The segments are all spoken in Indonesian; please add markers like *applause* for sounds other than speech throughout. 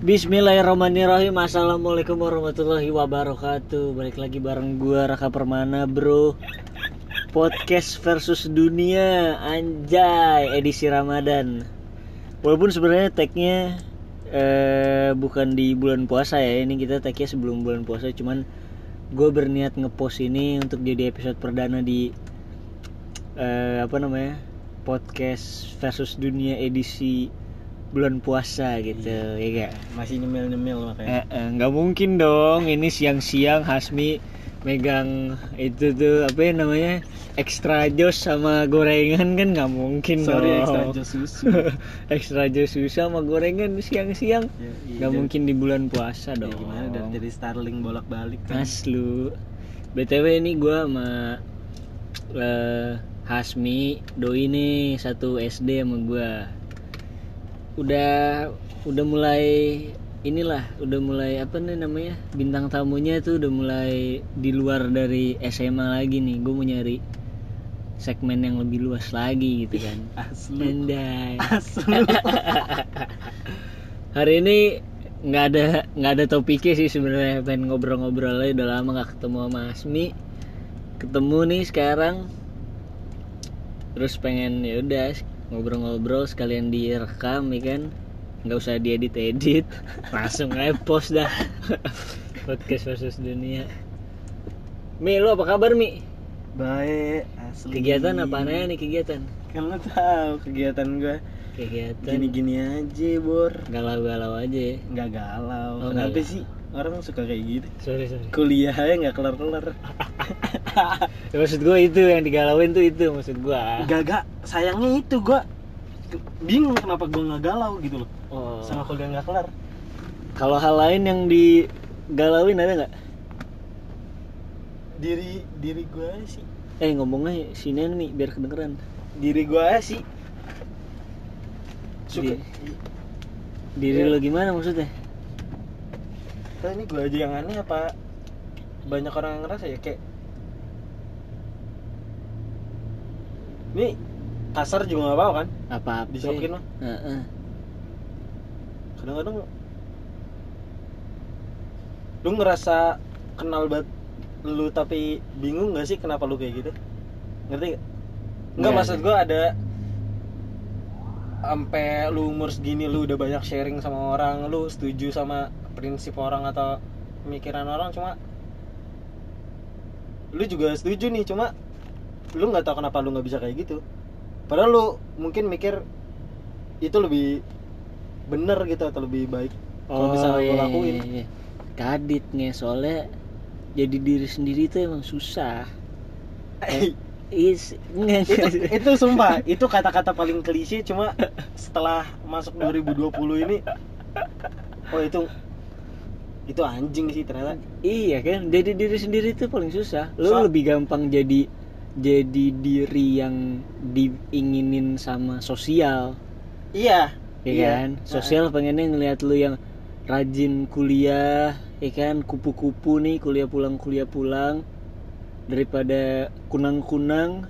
Bismillahirrahmanirrahim. Assalamualaikum warahmatullahi wabarakatuh. Balik lagi bareng gua Raka Permana bro. Podcast versus dunia Anjay edisi Ramadan. Walaupun sebenarnya tagnya eh, Bukan di bulan puasa ya. Ini kita tagnya sebelum bulan puasa. Cuman gue berniat ngepost ini Untuk jadi episode perdana di eh, Apa namanya Podcast versus dunia edisi bulan puasa gitu ya gak? masih nyemil nyemil makanya. Eh, nggak mungkin dong ini siang-siang Hasmi megang itu tuh apa ya namanya extra jos sama gorengan kan nggak mungkin sorry dong. extra *laughs* jus susu. Extra jos susah sama gorengan siang-siang. Ya, iya, nggak dan- mungkin di bulan puasa ya, dong. gimana dari jadi starling bolak balik kan Mas lu btw ini gua sama eh, Hasmi doi nih satu SD sama gua udah udah mulai inilah udah mulai apa nih namanya? Bintang tamunya tuh udah mulai di luar dari SMA lagi nih. Gue mau nyari segmen yang lebih luas lagi gitu kan. *laughs* Asli. Andai *laughs* asli. *laughs* Hari ini nggak ada nggak ada topiknya sih sebenarnya. Pengen ngobrol-ngobrol aja. Udah lama nggak ketemu sama Asmi. Ketemu nih sekarang. Terus pengen ya udah ngobrol-ngobrol sekalian direkam ya kan? Nggak usah diedit-edit. *laughs* Langsung aja post dah. *laughs* Podcast versus dunia. Mi lu apa kabar Mi? Baik asli. Kegiatan apa aja nih kegiatan? Kan lo tahu kegiatan gue kegiatan. Gini gini aja bor. Galau-galau aja. Ya nggak galau. Oh, kenapa sih orang suka kayak gitu. Sorry sorry. Kuliah aja nggak kelar kelar *laughs* Ya, maksud gue itu yang digalauin tuh itu maksud gue gak gak. Sayangnya itu gue bingung kenapa gue nggak galau gitu loh. Oh. sama kuliah nggak kelar. Kalau hal lain yang digalauin ada nggak? Diri diri gue sih. Eh ngomongnya sini nih biar kedengeran. Diri gue sih. Suka. Di- diri Ya. lo gimana maksudnya Nah, ini gue aja yang aneh apa? Banyak orang yang ngerasa ya kayak ini kasar juga nggak apa kan? Apa apa Disokin mah. kadang-kadang lu ngerasa kenal banget lu tapi bingung gak sih kenapa lu kayak gitu? Ngerti gak? Enggak Nggak, maksud gua ada sampai lu umur segini lu udah banyak sharing sama orang lu setuju sama prinsip orang atau pemikiran orang cuma lu juga setuju nih cuma lu nggak tahu kenapa lu nggak bisa kayak gitu. Padahal lu mungkin mikir itu lebih bener gitu atau lebih baik kalau bisa lu iya, lakuin. iya, iya. kadit nih soalnya jadi diri sendiri itu emang susah. Eh, is enggak itu itu sumpah itu kata-kata paling klise cuma setelah masuk 2020 ini oh itu itu anjing sih ternyata Iya kan, jadi diri sendiri itu paling susah. Lo So- lebih gampang jadi jadi diri yang diinginin sama sosial, iya ya Iya. kan? Sosial pengennya ngelihat lu yang rajin kuliah, ya kan? Kupu-kupu nih kuliah pulang kuliah pulang daripada kunang-kunang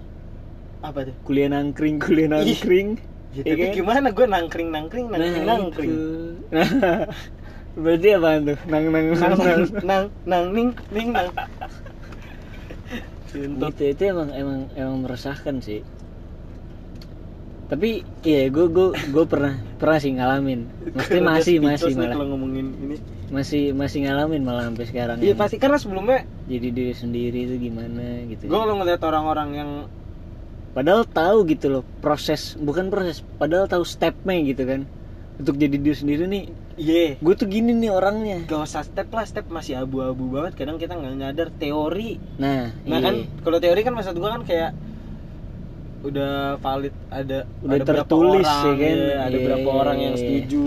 apa tuh kuliah nangkring kuliah Ih. nangkring. ya, Iya tapi kan? gimana gue nangkring nangkring nangkring nangkring itu. *laughs* Berarti apaan tuh? Nang nang nang. nang nang. nang nang ning ning nang Cintot. gitu itu emang emang emang meresahkan sih tapi iya gue gue gue pernah pernah sih ngalamin mesti masih masih nih malah kalau ngomongin ini masih masih ngalamin malah sampai sekarang iya pasti karena sebelumnya jadi diri sendiri itu gimana gitu gue kalau ngeliat orang-orang yang padahal tahu gitu loh proses bukan proses padahal tahu stepnya gitu kan untuk jadi diri sendiri nih iya. gue tuh gini nih orangnya. Gak usah step lah step masih abu-abu banget. Kadang kita nggak nyadar teori. Nah, nah iya. kan kalau teori kan maksud gua kan kayak udah valid ada Udah ada berapa tertulis, orang, ya kan? iya, ada Iya, berapa iya, orang yang iya. setuju.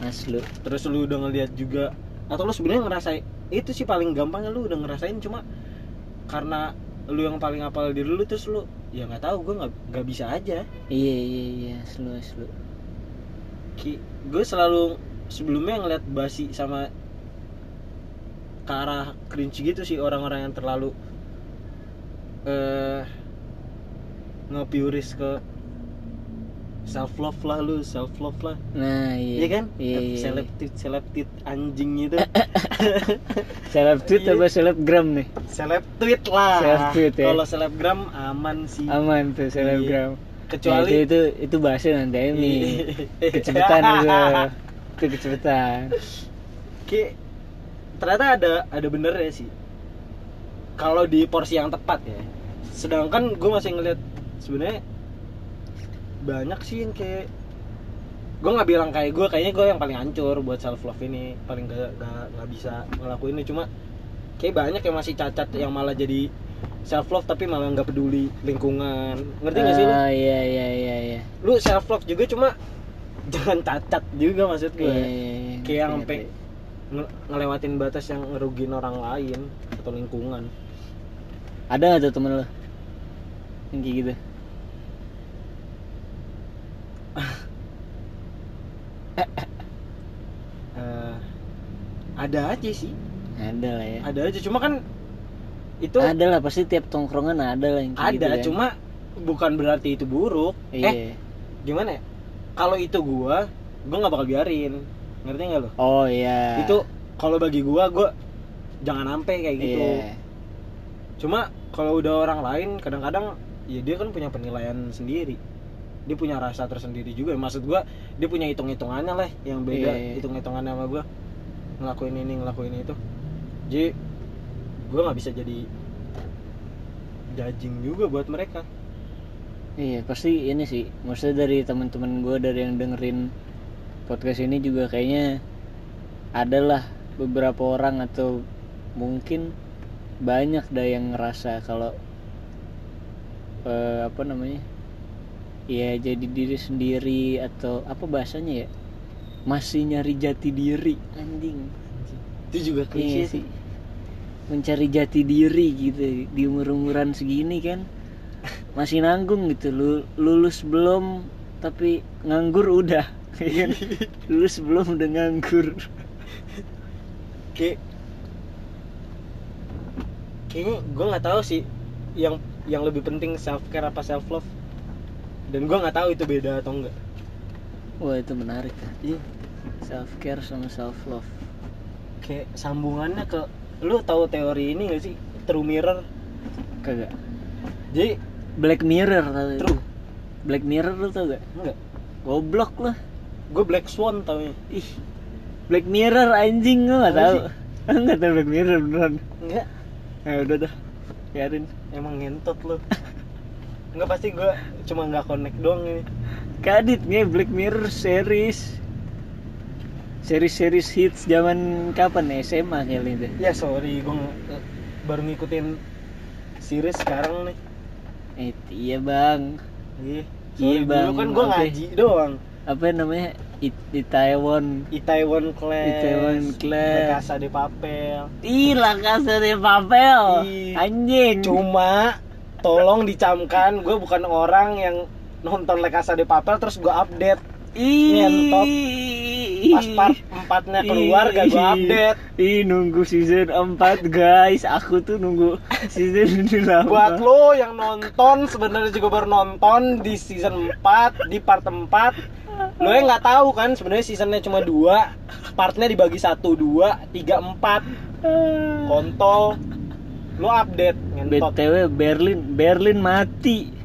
Mas lu. Terus lu udah ngeliat juga. Atau lu sebenarnya ngerasain itu sih paling gampangnya lu udah ngerasain. Cuma karena lu yang paling apal diri lu terus lu ya nggak tahu gue nggak nggak bisa aja. Iya iya iya. Selu selu Ki, gue selalu sebelumnya ngeliat basi sama ke arah cringe gitu sih orang-orang yang terlalu eh ngepiuris ke self love lah lu self love lah nah iya Iya kan? iya, iya. Seleptit seleptit anjing *laughs* itu. seleb tweet Iya. apa selebgram nih seleb tweet lah. Seleb tweet ya. Kalau selebgram aman sih. aman tuh selebgram Kecuali Nah, itu, itu itu bahasa nanti ini Iya. *laughs* kecepatan itu itu kecepatan Ki, ternyata ada ada benernya sih. Kalau di porsi yang tepat ya. Sedangkan gue masih ngeliat sebenarnya banyak sih yang kayak gue nggak bilang kayak gue kayaknya gue yang paling hancur buat self love ini paling gak, gak, gak bisa ngelakuin ini cuma kayak banyak yang masih cacat yang malah jadi self love tapi malah nggak peduli lingkungan. Ngerti gak sih lu? Ah iya iya iya iya. Lu self love juga cuma jangan cacat juga maksud gue. Iya, iya, iya. kayak yang sampai nge- ngelewatin batas yang ngerugiin orang lain atau lingkungan. Ada nggak tuh temen lo yang kayak gitu? *laughs* Eh, ada aja sih. Ada lah ya. Ada aja. Cuma kan itu ada lah pasti tiap tongkrongan ada lah yang kayak ada gitu kan. cuma bukan berarti itu buruk. Iya. Eh gimana ya? Kalau itu gua gua nggak bakal biarin. Ngerti nggak lo oh iya. Itu kalau bagi gua gua jangan sampai kayak gitu. Iya. cuma kalau udah orang lain kadang-kadang ya dia kan punya penilaian sendiri. Dia punya rasa tersendiri juga. Maksud gua dia punya hitung-hitungannya lah yang beda Iya. hitung-hitungannya sama gua. Ngelakuin ini ngelakuin itu. Jadi gua nggak bisa jadi judging juga buat mereka. Iya pasti ini sih. Maksudnya dari teman-teman gue dari yang dengerin podcast ini juga kayaknya adalah beberapa orang atau mungkin banyak dah yang ngerasa kalau eh, apa namanya ya jadi diri sendiri atau apa bahasanya ya? Masih nyari jati diri anjing. Itu juga Iya klise sih mencari jati diri gitu di umur umuran segini kan. Masih nanggung gitu lu lulus belum tapi nganggur udah *laughs* ya kan? lulus belum udah nganggur. Kayak kayaknya gue nggak tahu sih yang yang lebih penting self care apa self love dan gue nggak tahu itu beda atau enggak wah itu menarik. Kan Iya. self care sama self love kayak sambungannya ke lu tahu teori ini gak sih? True mirror. Kagak. Jadi black mirror tau itu True. black mirror lu tau gak? Enggak goblok lah gue black swan taunya ih black mirror anjing lu nggak Apa tahu. *laughs* nggak tahu black mirror beneran. Enggak ya udah dah biarin. Emang ngentot lu. Enggak pasti gue cuma nggak connect doang ini. Kadit nih Black Mirror series Series-series hits zaman kapan ya? SMA kali itu ya sorry gue baru ngikutin series sekarang nih Eh, iya bang iya Iya, Sorry, dulu Bang. kan gue ngaji doang Apa namanya? It, Itaewon Itaewon Class Itaewon Class. La Casa de Papel Ih, La Casa de Papel Ih. Anjing cuma tolong dicamkan gue bukan orang yang nonton La Casa de Papel terus gue update ngentot. Pas part empatnya keluar gak gue update. Ih, nunggu season 4 guys. Aku tuh nunggu season *laughs* ini lama. Buat lo yang nonton sebenarnya juga baru nonton di season 4 di part 4 lo yang nggak tahu kan sebenarnya seasonnya cuma dua partnya dibagi satu dua tiga empat. Kontol. Lo update ngentot. BTW Berlin Berlin mati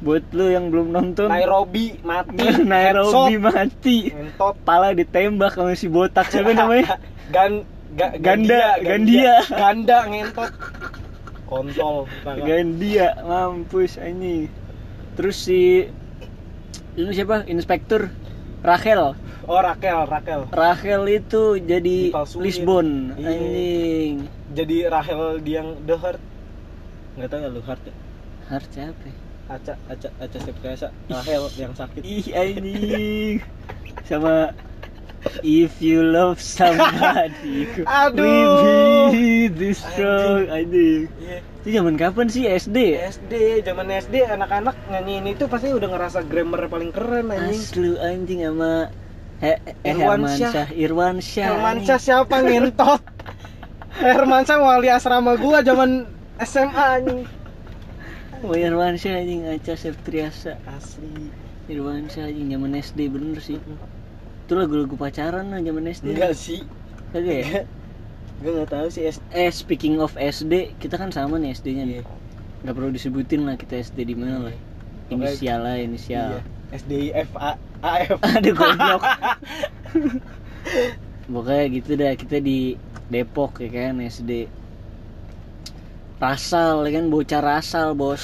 buat lu yang belum nonton Nairobi mati *laughs* Nairobi Headshot. mati ngentot pala ditembak sama si botak siapa namanya *laughs* Gan, ga- Ganda, Gandia. Ganda ngentot. Kontol. Gandia mampus anjing terus si ini siapa inspektur Rachel Oh Rakel, Rakel. Rachel itu jadi Dipalsuin. Lisbon Iya. anjing Jadi Rahel yang The Heart. Enggak tahu ya lu Heart ya? Har siapa ya? Aca, Aca, Aca Septriasa. Rahel yang sakit. ih anjing sama If you love somebody *laughs* Aduh. We be this strong anjing Iya. Itu zaman kapan sih SD? SD, zaman SD anak-anak nyanyiin itu pasti udah ngerasa grammar paling keren anjing. Aslu anjing sama He eh, Irwan Herman Syah. Syah, Irwan Syah. Hermansyah siapa ngentot? *laughs* Hermansyah wali asrama gua zaman SMA anjing. Oh Irwansyah anjing Aca Septriasa asli. Irwansyah anjing zaman SD bener sih. Itu lagu-lagu pacaran lah zaman SD enggak sih. Kagak ya? gue nggak tahu sih S Eh speaking of SD Kita kan sama nih SD-nya nih. Iya. Gak perlu disebutin lah kita SD di mana lah. Pokoknya- Inisial lah Iya. inisial SDIF A AF *laughs* Aduh goblok. *laughs* Pokoknya gitu dah kita di Depok ya kan SD Rasal ya kan? Bocah rasal bos.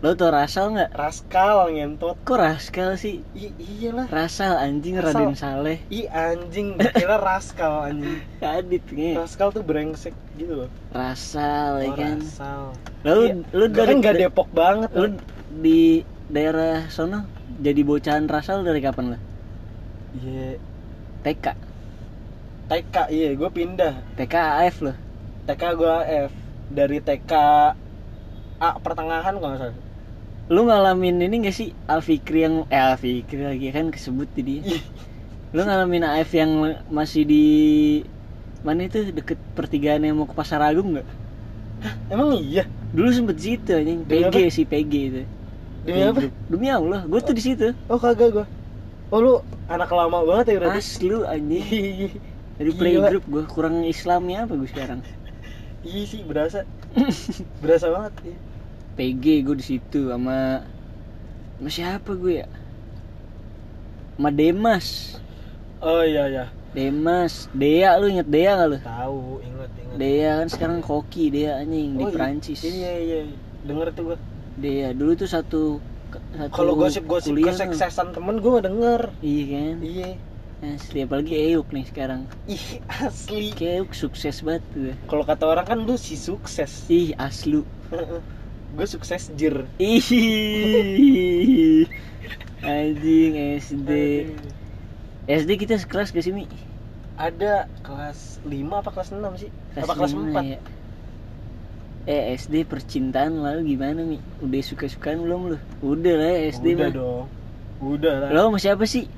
Lo tau rasal nggak? Raskal ngentot. Kok raskal sih? I iyalah. Rasal anjing Rasal. Raden Saleh. I anjing. Kira raskal anjing. Kadit nih Raskal tuh brengsek gitu loh. Rasal ya Oh, kan? Rasal. Lalu Iya, lu Gua dari kan gak Depok banget Lu di daerah sono jadi bocahan rasal dari kapan lah? Iya. TK TK iya. Gue pindah. TK AF loh TK gue AF Dari TK A pertengahan kalau nggak salah Lu ngalamin ini gak sih Alfikri yang Eh Alfikri lagi kan kesebut di dia Ih, Lu ngalamin AF yang masih di mana itu deket pertigaan yang mau ke Pasar Agung nggak? Emang iya Dulu sempet situ anjing PG apa? sih PG itu. Demi apa? Demi Allah, gue tuh di situ. Oh kagak gue Oh lu anak lama banget ya berarti Asli anjing. Ih, Dari playgroup gue kurang Islamnya apa gue sekarang? Iya sih berasa Berasa banget iya. PG gue di situ sama sama siapa gue ya? Sama Demas. Oh iya iya Demas, Dea lu inget Dea gak lu? Tahu inget inget Dea kan sekarang koki Dea anjing di Oh, iya. Perancis. Iya iya Denger tuh gue Dea dulu tuh satu satu Kalau gosip-gosip kesuksesan temen gue gak denger Iya kan? Iya Asli apalagi Euk nih sekarang. Ih asli Kayak Euk sukses banget tuh. Kalau kata orang kan lu si sukses Ih, aslu. Gue sukses jir Ih. Anjing SD. SD kita sekelas gak sih, Mi? Ada kelas 5 apa kelas 6 sih? apa kelas lima 4? ya? Eh, SD percintaan lalu gimana, Mi? Udah suka-sukaan belum lu? Udah lah ya, SD Udah mah. dong Udah lah Lo sama siapa sih?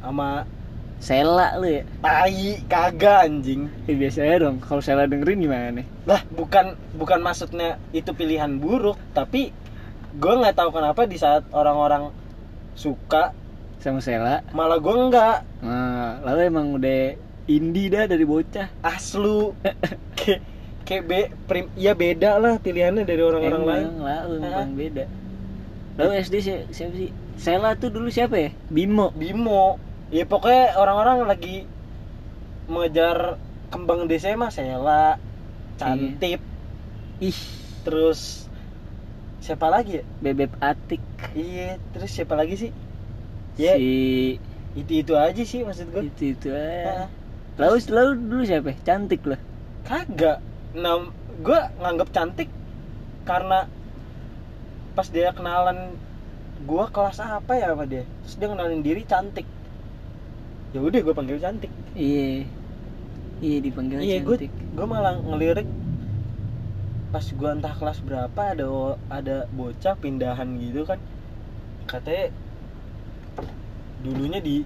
Sama Sela lu ya? tai kagak anjing Eh, biasa aja dong. Kalau Sela dengerin gimana nih? Lah bukan bukan maksudnya itu pilihan buruk Tapi gue nggak tahu kenapa di saat orang-orang suka Sama Sela. malah gue enggak Nah, lalu emang udah indie dah dari bocah. aslu kayak kayak be, prim, ya beda lah pilihannya dari orang-orang lain Emang lah, emang beda. Lalu SD si- siapa sih? Sela tuh dulu siapa ya? Bimo. Bimo ya pokoknya orang-orang lagi mengejar kembang desa mah Sela Cantip Ih, terus siapa lagi ya? Bebek atik. iya terus siapa lagi sih? Ya Si itu itu aja sih maksud gue itu itu aja. Lalu lalu dulu siapa? Cantik lah. kagak. Nah gue nganggap cantik karena pas dia kenalan gue kelas apa ya sama dia? Terus dia kenalin diri cantik ya udah gue panggil cantik Iya. Iya dipanggil iya gue cantik. gue malah ngelirik pas gue entah kelas berapa ada ada bocah pindahan gitu kan katanya dulunya di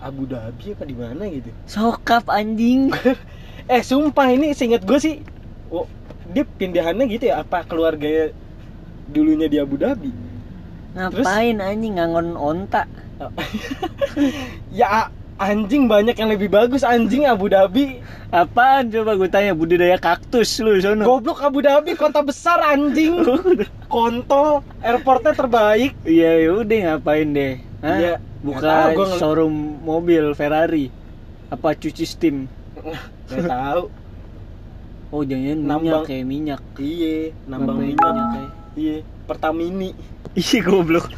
Abu Dhabi apa di mana gitu Sokap anjing. *laughs* eh sumpah ini seingat gue sih oh, dia pindahannya gitu ya apa keluarga dulunya di Abu Dhabi Ngapain anjing ngangon onta? *laughs* ya anjing banyak yang lebih bagus anjing Abu Dhabi Apaan coba gue tanya budidaya kaktus lu sono. goblok Abu Dhabi kota besar anjing *laughs* kontol airportnya terbaik Iya udah ngapain deh? Hah? Iya, Buka tahu, showroom mobil Ferrari. Apa cuci steam? nggak tahu Oh jangan minyak Nambang. kayak minyak. iya nambang Nambahin minyak kayak. iya Pertamini Ih goblok.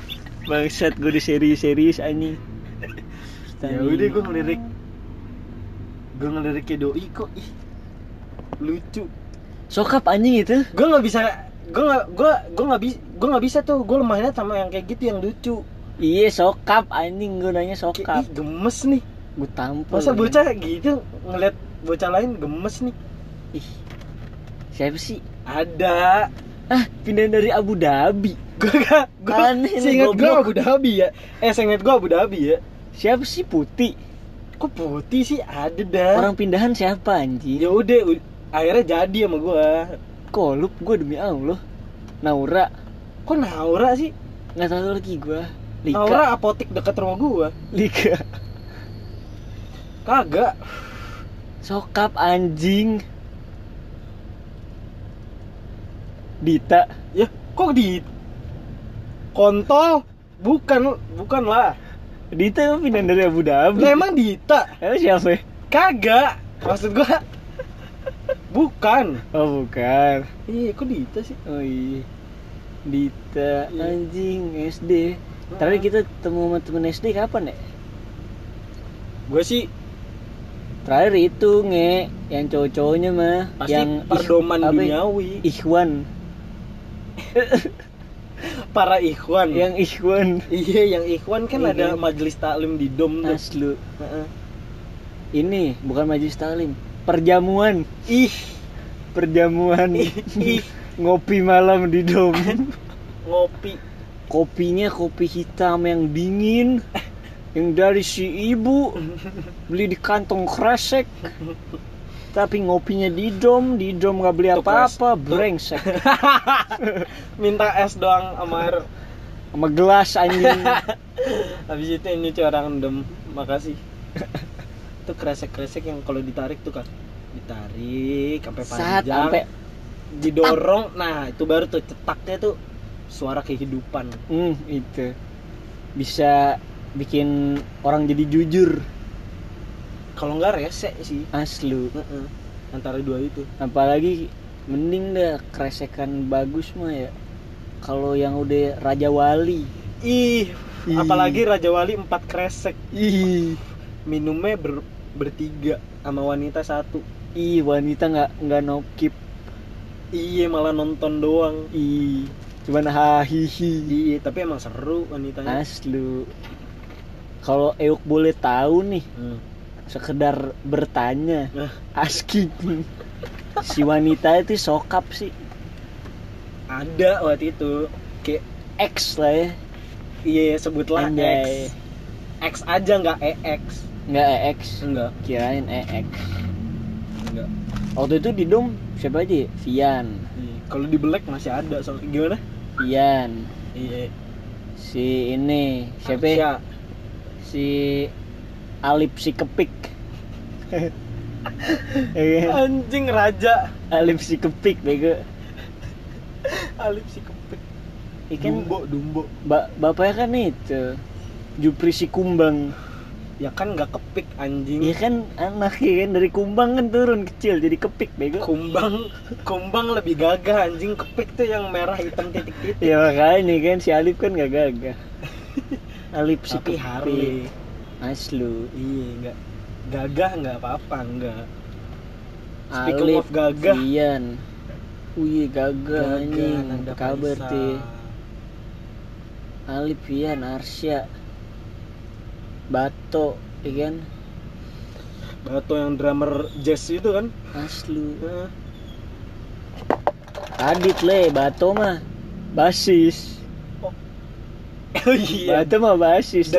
Bangsat gue di serius-serius anjing. Ya udah gue ngelirik gue ngelirik ke doi kok ih lucu Sokap anjing itu. gue nggak bisa gue nggak gue gue nggak bisa gue nggak bisa tuh gue lemahnya sama yang kayak gitu yang lucu Iya sokap anjing gue nanya sokap. ih, gemes nih Gue tampol. masa bocah gitu ngeliat bocah lain gemes nih Ih. Siapa sih? ada Ah, pindah dari Abu Dhabi. gue gak gue seinget gue. Abu Dhabi ya eh seinget gue Abu Dhabi ya Siapa sih Putih? kok putih sih ada dah Orang pindahan siapa anjing? ya udah akhirnya jadi sama gue Kolup gue demi Allah. Naura Kok Naura sih? nggak tahu lagi gua Lika Naura apotik dekat rumah gua. Lika Kagak. sokap anjing Dita Ya, kok di kontol? Bukan, bukan lah. Dita emang pindah dari Abu Dhabi Lah emang Dita. Emang siapa? Kagak. Maksud gua bukan. Oh bukan Iya, kok Dita sih? Oh iya Dita Iya. anjing SD Terakhir kita ketemu sama temen SD kapan ya? Gue sih Terakhir itu nge Yang cowok-cowoknya mah pasti Yang perdoman ya? duniawi. Ikhwan *laughs* Para ikhwan. Yang Ikhwan Iya, yang ikhwan kan Iya. ada majelis taklim di dom tuh. Aslu Heeh. Ini bukan majelis taklim Perjamuan Ih, Perjamuan ih, *laughs* Ngopi malam di dom *laughs* ngopi. Kopinya kopi hitam yang dingin *laughs* Yang dari si ibu Beli di kantong kresek Tapi ngopinya di dom Di dom gak beli apa-apa. Brengsek *laughs* Minta es doang sama air. Sama gelas anjing *laughs* Habis itu ini orang dem. Makasih. Itu kresek-kresek yang kalau ditarik tuh kan ditarik sampai panjang sampai didorong nah itu baru tuh cetaknya tuh suara kehidupan hmm, itu Bisa bikin orang jadi jujur kalau nggak rese sih. Aslu. Heeh. antara dua itu. Apalagi mending dah kresekan bagus mah ya. Kalau yang udah Raja Wali. Ih Ih. apalagi Raja Wali empat kresek. Ih. Minumnya ber, bertiga sama wanita satu. Ih wanita nggak nggak no keep. Iya malah nonton doang. Ih cuman hahihi. Iya tapi emang seru wanitanya. Aslu. Kalau Euk boleh tahu nih Hmm. Sekedar bertanya asking. Si wanita itu sokap sih. Ada waktu itu kayak X lah ya. Iya sebutlah Anjay. X. X aja nggak EX nggak EX enggak kirain EX enggak waktu itu di dom siapa aja? Ya? Vian. Iya. kalau di Black masih ada soal gimana? Vian. Iya. Si ini siapa ya? Arsya. si Alip si kepik Ya *laughs* anjing raja. Alip si kepik bego. Alif si kepik ikan Dumbo Dumbo. ba bapaknya kan itu. Jupri si kumbang. Ya kan nggak kepik anjing. Iya kan anak ya kan. Dari kumbang kan turun kecil jadi kepik bego. Kumbang kumbang lebih gagah anjing. Kepik tuh yang merah hitam titik-titik. Ya makanya kan si Alip kan gak gagah. *laughs* Alip si tapi kepik Harley Aslu iya nggak gagah nggak apa-apa nggak. Speaking Alip of gagah. Vian Wih gagah anjing kabar teh Alip Vian Arsya. Bato ya kan? Bato yang drummer jazz itu kan? Aslu Heeh. Adit le Bato mah. Basis *laughs* oh iya. Bato mah basis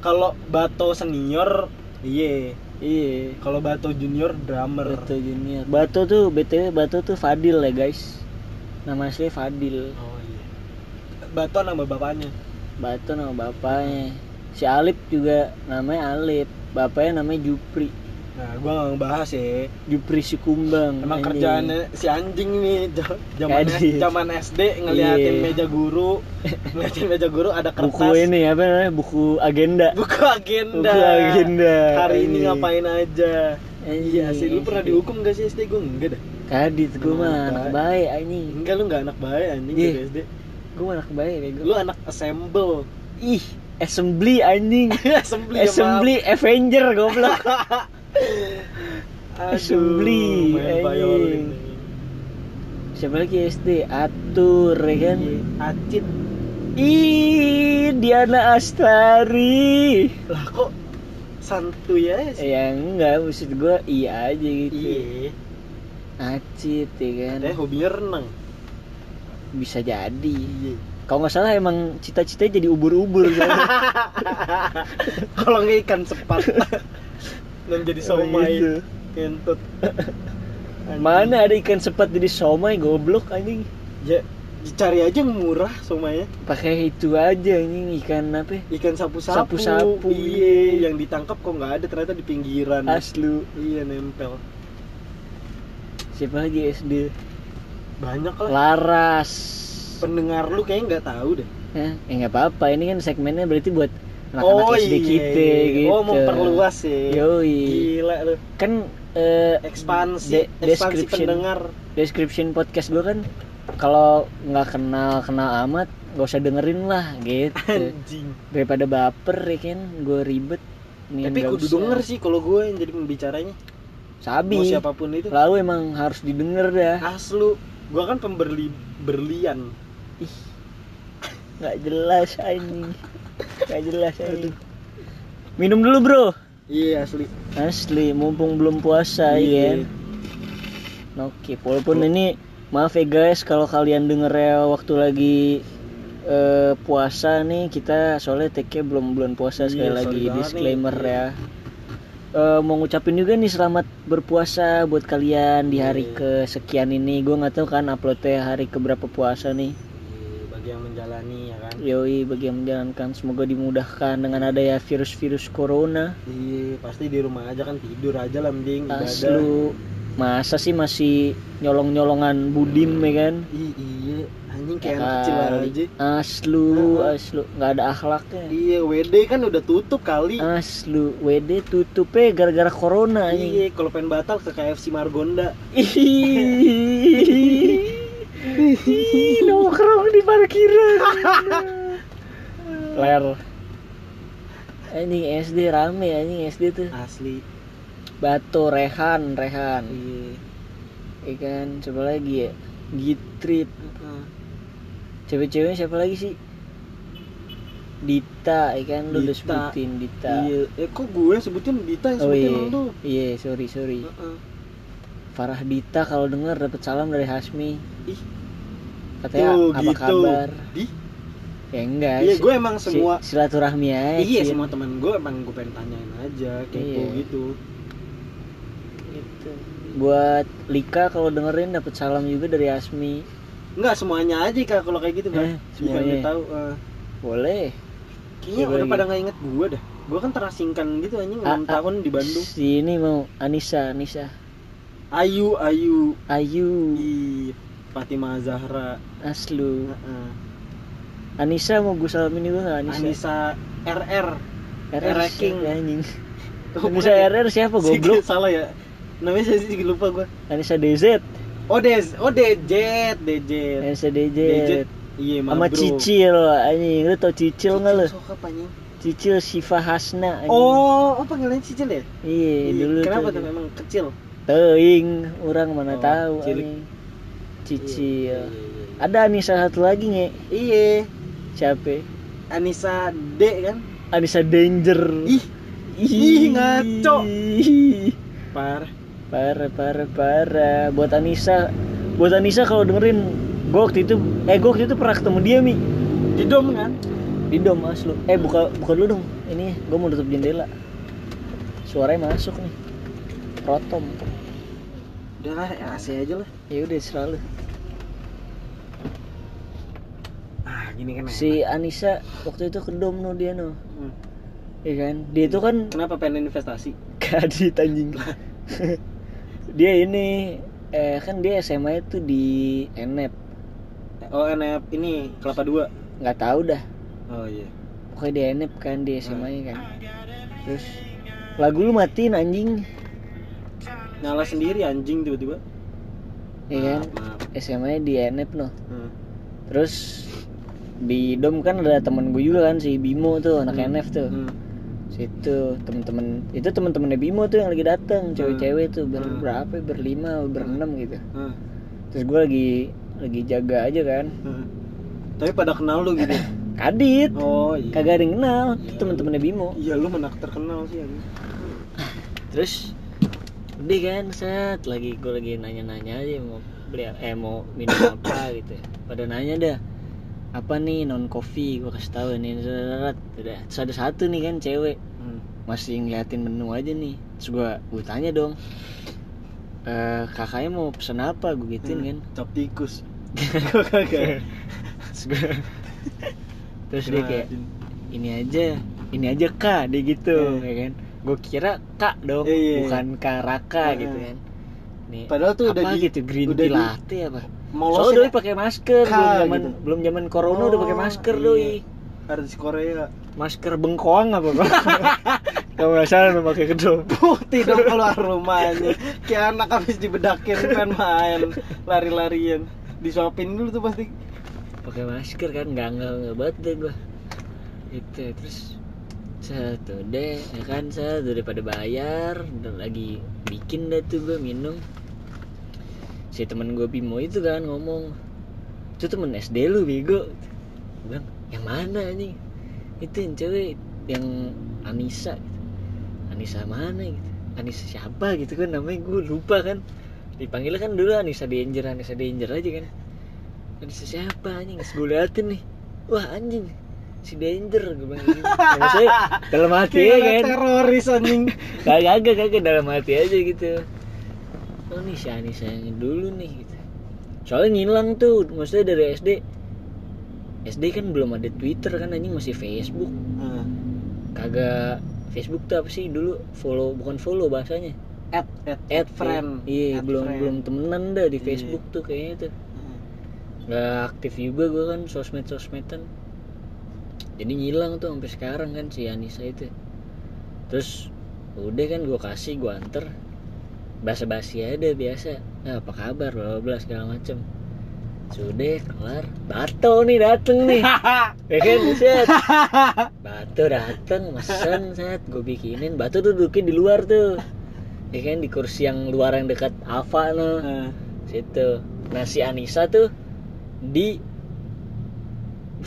kalau Bato senior iya Iya kalau Bato junior drummer. Bato Junior. Bato tuh BTW Bato tuh Fadil ya guys. Nama asli Fadil. Oh iya. Bato nama bapaknya? Bato nama bapaknya. Si Alip juga namanya Alip. Bapaknya namanya Jupri nah gua nggak ngebahas ya. Jupri si kumbang emang kerjaannya si anjing nih zaman zaman SD ngeliatin Iya. meja guru. Ngeliatin meja guru ada kertas. Buku ini apa namanya? Buku agenda. Buku agenda. Buku agenda. Hari ini ngapain aja? Iya sih lu pernah dihukum gak sih SD gue enggak dah Kadit gue mah Anak baik. anjing. Enggak lu nggak anak baik anjing dari SD Gue anak baik bego. Lu anak assemble. Ih Assembly anjing. *laughs* Assembly ya, Assembly Avenger goblok *laughs* main anjing. violin. Siapa lagi? SD Atur ya kan? Iya, Acit. Ih Diana Astari. Lah kok santuy ya sih? Ya enggak. Maksud gue iya aja gitu. Iya. Acit ya kan? Dia hobinya renang. Bisa jadi. Iya. Kalau nggak salah emang cita-citanya jadi ubur-ubur kan? *laughs* kalau nggak ikan sepat *laughs* dan jadi somai gitu. kentut. *laughs* Mana ada ikan sepat jadi somai goblok anjing ya Cari aja yang murah somanya. pakai itu aja ini ikan apa Ikan sapu-sapu. Sapu-sapu, Iya, iya. yang ditangkap kok nggak ada ternyata di pinggiran. aslu Iya, nempel. siapa lagi SD Banyak lah. Laras Pendengar lu kayaknya nggak tahu deh. ya eh nggak apa-apa ini kan segmennya berarti buat anak-anak oh SD iya, kita iya. gitu Oh, memperluas ya. Yoi. Gila lu. kan eh, Ekspansi, de- ekspansi description pendengar. description podcast gue kan kalau nggak kenal kenal amat gak usah dengerin lah gitu *laughs* Anjing. daripada baper ya kan gue ribet Nih, Tapi kudu usah. denger sih kalau gue yang jadi pembicaranya. sabi Mau siapa pun itu. lalu emang harus didengar dah Aslu, gue kan pemberli berlian. ih nggak jelas ini *laughs* nggak jelas ini minum dulu bro Iya asli. asli mumpung belum puasa ya Iya. kan oke walaupun ini maaf ya guys kalau kalian denger ya waktu lagi eh, puasa nih kita soalnya take belum bulan puasa sekali Iya, lagi sorry banget disclaimer nih. ya Eh, mau ngucapin juga nih selamat berpuasa buat kalian di hari Iya. kesekian ini gue nggak tahu kan uploadnya hari keberapa puasa nih Iya, bagi yang menjalani ya kan. Yoi bagi yang menjalankan semoga dimudahkan dengan adanya virus-virus corona Iya, pasti di rumah aja kan tidur aja lah mending. Aslu masa sih masih nyolong-nyolongan budim ya kan iya, anjing kayak Ya anak kecil aja. Aslu, Heeh. aslu nggak ada akhlaknya. Iya, WD kan udah tutup kali. Aslu, WD tutupnya gara-gara corona. Iya, kalau pengen batal ke KFC Margonda. *laughs* Ih, nongkrong di parkiran. Ler. Anjing SD rame anjing SD tuh. Asli. Batu Rehan, Rehan. Iya. Ikan coba lagi ya. Gitrip. Cewek-ceweknya siapa lagi sih? Dita, ikan lu udah Dita. sebutin Dita. Iya, eh kok gue sebutin Dita yang Oh sebutin iya, lu? iya sorry sorry. Heeh. Farah Dita kalau denger dapat salam dari Hasmi. Ih, Katanya tuh apa gitu. kabar? Di? Ya enggak. Iya, si- gue emang si- semua silaturahmi aja. Iya, Cin. semua teman gue emang gue pengen tanyain aja kepo Iya. gitu. Gitu. Buat Lika kalau dengerin dapat salam juga dari Hasmi. Enggak semuanya aja kak kalau kayak gitu kan. Eh, semuanya. Iya, tahu. eh. Boleh. Kayaknya udah lagi. pada nggak inget gue dah. Gue kan terasingkan gitu anjing 6 ah. tahun di Bandung. Si ini mau Anissa, Anissa. Ayu, Ayu, Ayu, Ih, Fatimah Zahra, Aslu. Heeh. Anissa mau gue salamin juga nggak Anissa? Anissa RR. RR King. anjing. *laughs* Oh, Anissa bukan? RR siapa goblok? salah ya. Namanya saya sih lupa gue. Anissa DZ. Oh Dez, oh Dejet, Dejet. Anissa DZ. Dejet. Iya, Sama. Cicil anjing. Lu tau Cicil nggak lu? Cicil Siva Hasna anjing. Oh, oh panggilannya Cicil ya? Iya, dulu Kenapa tuh. memang kecil? Teuing, orang mana Oh, tahu cilik. anjing. Cicil. Iya, iya, iya. Ada Anissa satu lagi nge. Iya, Siapa? Anissa D kan? Anissa Danger. Ih, Ih, ngaco. Ih, parah. Parah, parah, parah. Buat Anissa, buat Anissa kalau dengerin, gue waktu itu, eh gue waktu itu pernah ketemu dia mi Di dom kan? di dom aslu. Eh buka, buka dulu dong. Ini gue mau tutup jendela. Suaranya masuk nih. Rotom. Udah lah, AC aja lah. Ya udah selalu. Ah, gini kan. Si Anissa waktu itu ke dom no dia no. Hmm. Iya kan? Dia itu kan Kenapa pengen investasi? *laughs* kadit anjing. *laughs* dia ini eh kan dia SMA itu di Enep. Oh, NF ini kelapa dua. nggak tahu dah. Oh iya. Pokoknya di Enep kan di SMA kan. Terus lagu lu matiin anjing. Nyala sendiri anjing tiba-tiba. Iya kan? Maaf, maaf. SMA di Enep no. Hmm. Terus di dom kan ada temen gue juga kan si Bimo tuh anak Hmm. NF tuh. Hmm. Situ temen-temen itu temen-temennya Bimo tuh yang lagi datang cewek-cewek tuh ber Hmm. berapa ya? berlima berenam gitu. Hmm. Terus gue lagi lagi jaga aja kan. Hmm. Tapi pada kenal lu gitu. *laughs* Kadit. Oh iya. Kagak ada yang kenal, itu temen-temennya Bimo. Iya lu menak terkenal sih anjing. Terus udah kan set lagi gue lagi nanya-nanya aja mau beli eh mau minum *coughs* apa gitu. ya. Pada nanya dah apa nih non coffee gue kasih tahu nih udah terus ada satu nih kan cewek Hmm. masih ngeliatin menu aja nih terus gue gue tanya dong eh kakaknya mau pesen apa gue gituin kan Cap tikus. *laughs* Terus gue terus dia kayak ini aja ini aja kak dia gitu Iya. ya kan gue kira kak dong Iya, iya. bukan kak Raka Iya. gitu kan. Nih Padahal tuh apa udah di- gitu green udah tea di- latte apa? Mau soalnya losin doi pakai masker Kak, belum zaman gitu. belum zaman corona udah pakai Oh, masker iya. doi artis Korea. Masker bengkoang apa bang *laughs* salah lu pakai kedua putih dong *laughs* keluar rumahnya. Kayak anak habis dibedakin pengen main. Lari-larian. Disuapin dulu tuh pasti. Pakai masker kan nggak nggak nggak banget deh gua. Itu terus satu deh ya kan? Saya daripada bayar. Udah lagi bikin dah tuh gua minum. Si temen gue Bimo itu kan ngomong itu temen SD lu bego. Gua bilang yang mana nih itu yang cewek yang Anissa. Anissa mana gitu? Anissa siapa? gitu kan namanya gue lupa kan. Dipanggilnya kan dulu Anissa Danger Anissa Danger aja kan. Anissa siapa anjing? Gue liatin nih. Wah anjing si Danger gue bilang gitu. Ya, maksudnya dalam hati ya kan? teroris anjing. Kagak kagak kagak dalam hati aja gitu. Oh nih si Anissa yang dulu nih gitu. Soalnya ngilang tuh maksudnya dari SD SD kan belum ada Twitter kan anjing masih Facebook. Kagak Facebook tuh apa sih dulu? Follow bukan follow bahasanya. Add add add friend. iya Add belum friend. belum temenan dah di Iya. Facebook tuh kayaknya tuh. Nggak aktif juga gue kan sosmed sosmedan jadi ngilang tuh sampai sekarang kan si Anissa itu. Terus udah kan gue kasih gue anter. Basa basi deh biasa. Nah, apa kabar? Bla bla segala macem. Sudah kelar. Bato nih dateng nih. *laughs* Ya kan set. Bato dateng mesen set. Gue bikinin. Bato tuh duduknya di luar tuh. Ya kan di kursi yang luar yang dekat Ava no situ. Nah si Anissa tuh di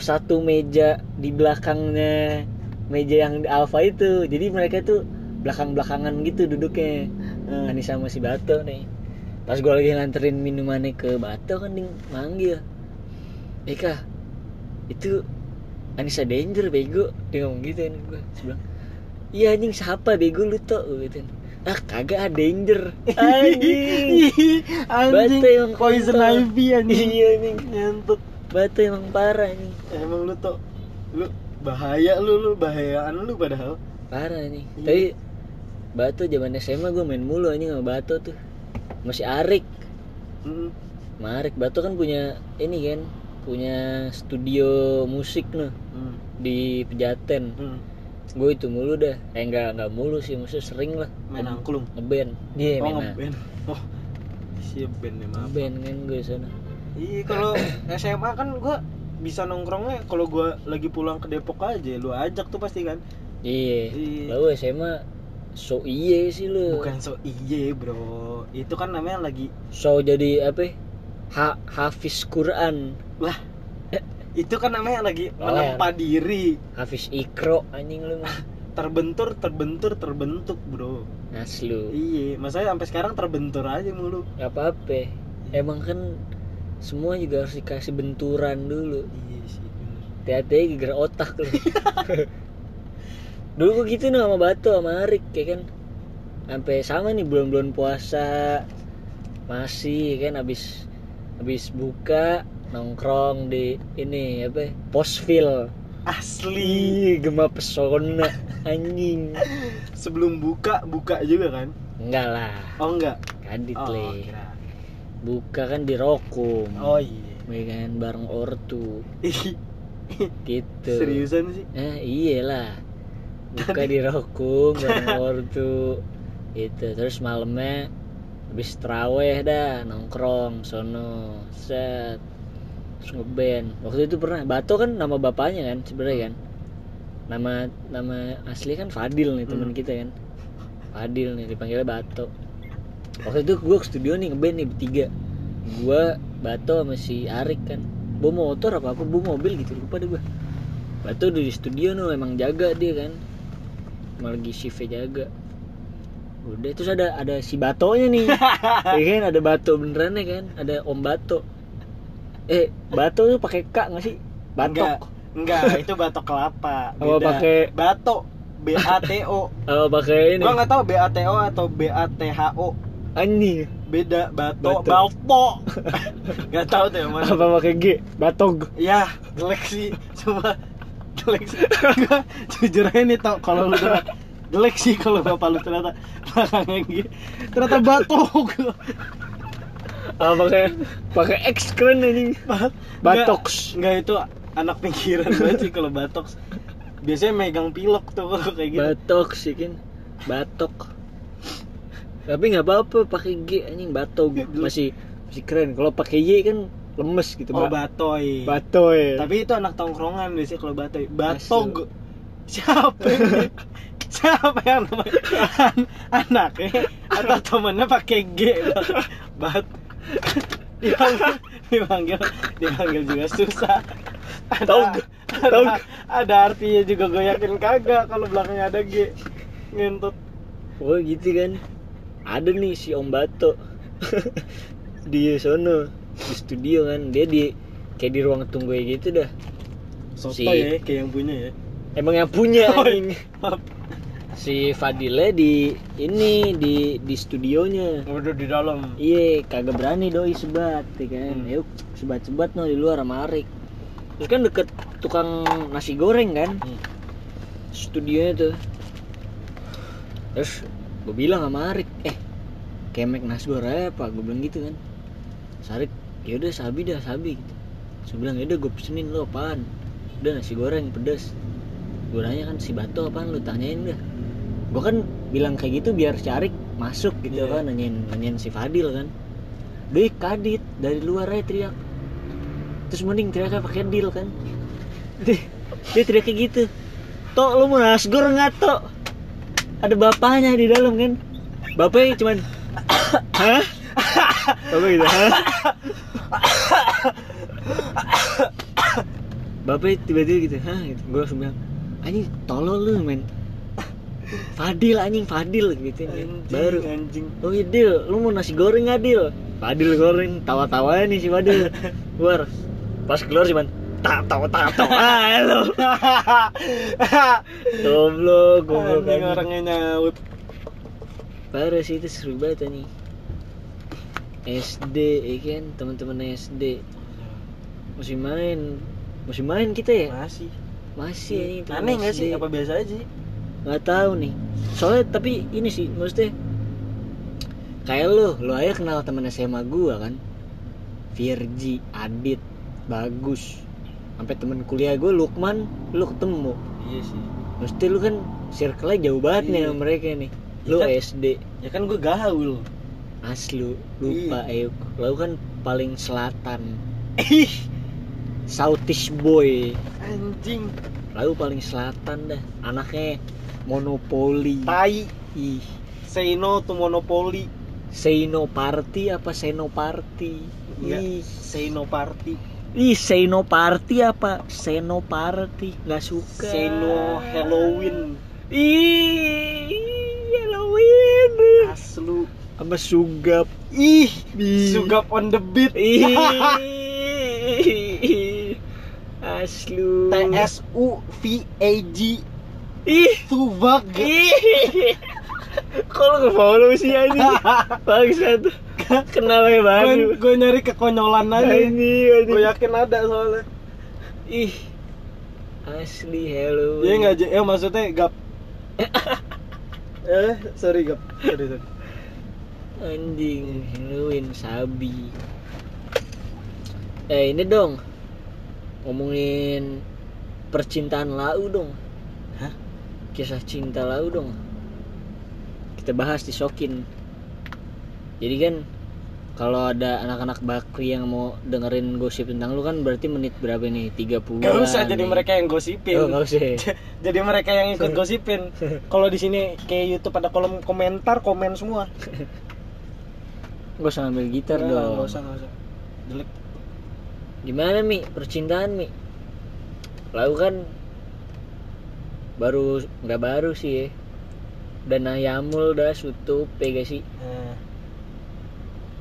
satu meja di belakangnya meja yang Alfa itu. Jadi mereka tuh belakang belakangan gitu duduknya. Nah. Anissa sama si Bato nih. Pas gue lagi nganterin minumannya ke Bato kan dia manggil. Eka itu Anissa Danger bego. Dia ngomong gitu kan gue bilang iya anjing siapa? Bego lu tuh gitu ah kagak ada Danger. *laughs* Anjing. anjing. Batu emang poison ivy anjing. Iya anjing. Nyentuh Batu emang parah anjing emang lu tuh lu bahaya lu lu bahayaan lu padahal. Parah nih Iya. tapi Batu zaman SMA gue main mulu anjing sama Batu tuh. Masih Arik. Hmm. sama Arik Batu kan punya ini kan punya studio musik nih Hmm. di Pejaten. Hmm. gue itu mulu dah. Eh enggak enggak mulu sih maksudnya sering lah. Main angklung? ngeband. Dia oh main ngeband. *laughs* Oh siap band maaf. Ngeband kan gue sana iya kalau SMA kan gua bisa nongkrongnya kalau gua lagi pulang ke Depok aja lu ajak tuh pasti kan. Iya Iya. lalu SMA so iye sih lu. Bukan so iye bro. Itu kan namanya lagi so jadi apa? Ya? ha hafiz Quran. Lah itu kan namanya lagi Oh, menempa diri hafiz ikro anjing lu *laughs* terbentur terbentur terbentuk bro. Aslu iya masanya sampai sekarang terbentur aja mulu. Nggak apa-apa. Emang kan semua juga harus dikasih benturan dulu. Iya sih bener. Hati-hati geger otak lu. *laughs* Dulu gue gitu nih sama Batu sama Arik ya kan. Sampai sama nih bulan-bulan puasa. Masih kan habis habis buka nongkrong di ini apa ya, posfil asli. Gema pesona anjing. Sebelum buka buka juga kan? Enggak lah. Oh enggak. Kadit oh le kira buka kan di Rokum. Oh iya. Ya kan bareng ortu. *laughs* Gitu. Seriusan sih? Eh iyalah. Buka di Rokum *laughs* bareng ortu. Gitu Terus malamnya Habis teraweh dah Nongkrong Sono. Set. Terus ngeband. Waktu itu pernah Bato kan nama bapaknya kan sebenarnya kan. Nama Nama asli kan Fadil nih teman Hmm. kita kan. Fadil nih dipanggilnya Bato Waktu itu gue ke studio nih ngeband nih bertiga. Gue Bato sama si Arik kan. Bawa motor apa apa Bawa mobil gitu lupa deh gue Batu udah di studio no emang jaga dia kan. Emang lagi shiftnya jaga. Udah terus ada ada si Batonya nih. *laughs* Ya kan ada Bato beneran ya kan Ada Om Bato. Eh Bato tuh pakai K gak sih? enggak Batok. Enggak itu batok kelapa Oh, beda. pakai- batok B A T O. Oh pakai ini. Gua nggak tahu B A T O atau B A T H O anjing. Beda bato Bato. *laughs* nggak tahu tuh yang mana. Apa pakai G? Batog ya jelek sih. Coba jelek sih. Gua jujur aja nih tau kalau lu udah jelek sih kalau bapak lu ternyata belakangnya gitu ternyata batok. Apa pakai pakai X keren anjing Batox. nggak itu anak pinggiran banget sih kalau batox. Biasanya megang pilok tuh kalau kayak gitu. Batok sih kan batok tapi nggak apa-apa pakai G anjing batog *laughs* masih masih keren. Kalau pakai Y kan lemes gitu oh Ba- batoy. Batoy. Tapi itu anak tongkrongan biasanya kalau batoy. Batog. Siapa *laughs* siapa yang namanya an- anaknya atau temennya pakai G. Bat. Dipanggil dipanggil dipanggil juga susah. Ada, ada, ada artinya juga gue yakin kagak kalau belakangnya ada G. Ngentut. Oh gitu kan ada nih si Om Bato *laughs* di sono di studio kan dia di kayak di ruang tunggu kayak gitu dah soto Si- ya kayak yang punya ya emang yang punya *laughs* Oh, maaf. si Fadile di ini di di studionya udah di dalam Iya, kagak berani doi sebat, ya kan. Hmm. Yuk, sebat-sebat no di luar sama Arik. Terus kan deket tukang nasi goreng kan, Hmm. studionya tuh. Terus gue bilang sama Arik, eh kemek nasgor aja pak, gue bilang gitu kan. Sarik, yaudah sabi dah sabi. Gitu. Saya bilang yaudah gue pesenin lo apaan? Udah nasi goreng pedes. Gue nanya kan si Bato apaan lu tanyain dah. Gue kan bilang kayak gitu biar si Arik masuk gitu Iya. kan nanyain nanyain si Fadil kan. Doi kadit dari luar aja teriak. Terus mending teriaknya pakai deal kan. *laughs* Dia, dia teriak kayak gitu. Tok lu mau nasgor nggak tok? Ada bapaknya di dalam kan. Bapaknya cuman Hah? Bapak gitu, hah? Bapaknya tiba-tiba gitu, hah? Gitu. Gue langsung bilang, anjing tolol lu men Fadil anjing Fadil gitu anjing Baru anjing Oh iya Dil, lu mau nasi goreng nggak Dil? Fadil goreng, tawa-tawa nih si Fadil Keluar Pas keluar cuman tak tak tawa ah lu. *laughs* Goblok goblok anjing. orangnya nyaut. Parah sih itu seru banget nih SD ya kan? Teman-teman SD masih main. Masih main kita ya? Masih. Masih anjing teman aneh nggak sih? Apa biasa aja nggak tahu nih. Soalnya tapi ini sih maksudnya kayak lu lu aja kenal temen SMA gua kan. Virgi Adit bagus sampai temen kuliah gue Lukman lu ketemu. Iya sih. Mesti lu kan circle-nya jauh banget nih Iya. sama mereka nih. Lu Iya kan? SD ya kan gue gaul. Aslu lupa Iya. Euk lu kan paling selatan. Ih. Southeast boy. Anjing. Lalu paling selatan dah. Anaknya monopoli. Tai. Ih. Say no to monopoli. Say no party apa seno party Enggak. ih. Say no party ih say no party apa? Seno party nggak suka. Say no Halloween. Ih Halloween. Aslu. Sama sugap. Ih sugap on the beat. Ih. *laughs* Aslu. T S U V A G. Ih. Tubak ih. Kalau nggak follow sih anjing? *laughs* Bangsat *laughs* kenapa ya baru gue nyari kekonyolan aja. Anjing gue yakin ada soalnya. Ih. Asli hello Iya nggak ya maksudnya gap. *laughs* Eh sorry gap. Sorry, sorry. anjing Halloween sabi. Eh ini dong. Ngomongin percintaan lau dong. Hah? kisah cinta lau dong. Kita bahas di Sokin jadi kan kalau ada anak-anak bakri yang mau dengerin gosip tentang lu kan berarti menit berapa nih 30 Gak usah jadi mereka yang gosipin. Oh, gak usah. *laughs* Jadi mereka yang ikut gosipin. *laughs* Kalau di sini kayak YouTube ada kolom komentar komen semua. Gak usah ngambil gitar Nggak, dong. nggak usah nggak usah. Jelek. Gimana Mi? Percintaan Mi? Lalu kan baru nggak baru sih ya. Dana Yamul dah sutup ya gak sih? nah,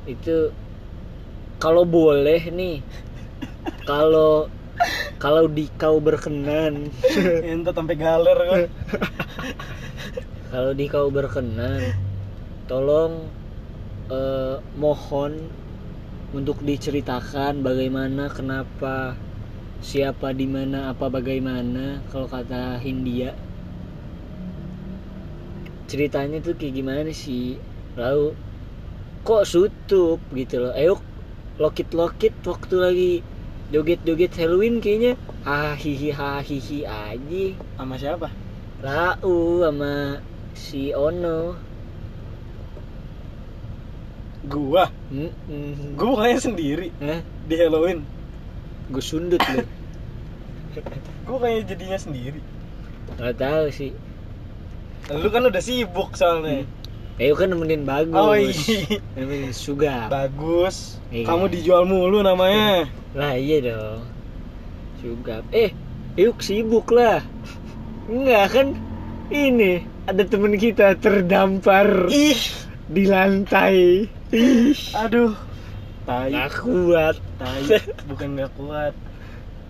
Itu kalau boleh nih kalau kalau di kau berkenan. *laughs* Ente sampai galer kan kalau di kau berkenan tolong eh, mohon untuk diceritakan bagaimana kenapa siapa di mana apa bagaimana kalau kata Hindia. Ceritanya tuh kayak gimana sih? Lalu kok sutup gitu loh. Ayo lokit lokit waktu lagi joget joget Halloween kayaknya. Hahihi hahihi aja. Sama siapa? Lau sama si Ono. Gua? Mm-mm. gua bukannya sendiri Hah? di Halloween. Gue sundut lu. *laughs* Gua kayaknya jadinya sendiri. Nggak tahu sih. Lu kan udah sibuk soalnya Ayo kan nemenin bagus. Oh iya. Nemenin Sugap bagus. Iya. kamu dijual mulu namanya. Lah iya dong. Sugap eh yuk sibuk lah. Enggak kan? Ini ada temen kita terdampar ih. di lantai. Ih. Aduh. Tai. Nggak kuat. Tai. Bukan nggak kuat.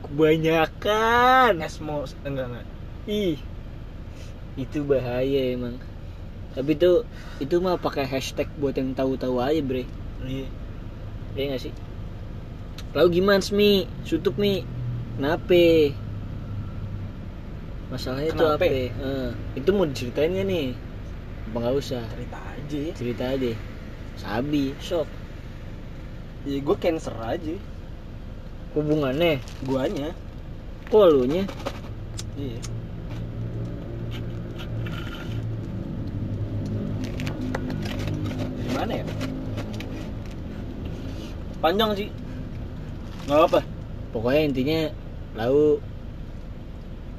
Kebanyakan. Esmo enggak enggak. Ih. Itu bahaya emang tapi itu itu mah pakai hashtag buat yang tahu-tahu aja bre iya Iya gak sih? Lalu gimana Mi? Sutup Mi? Kenapa? Masalahnya itu apa? Eh, itu mau diceritain gak nih? Apa gak usah? cerita aja Cerita aja Sabi, sok ya gue cancer aja Hubungannya? guanya Kok lu nya? iya gimana ya? Panjang sih. Nggak apa Pokoknya intinya Lalu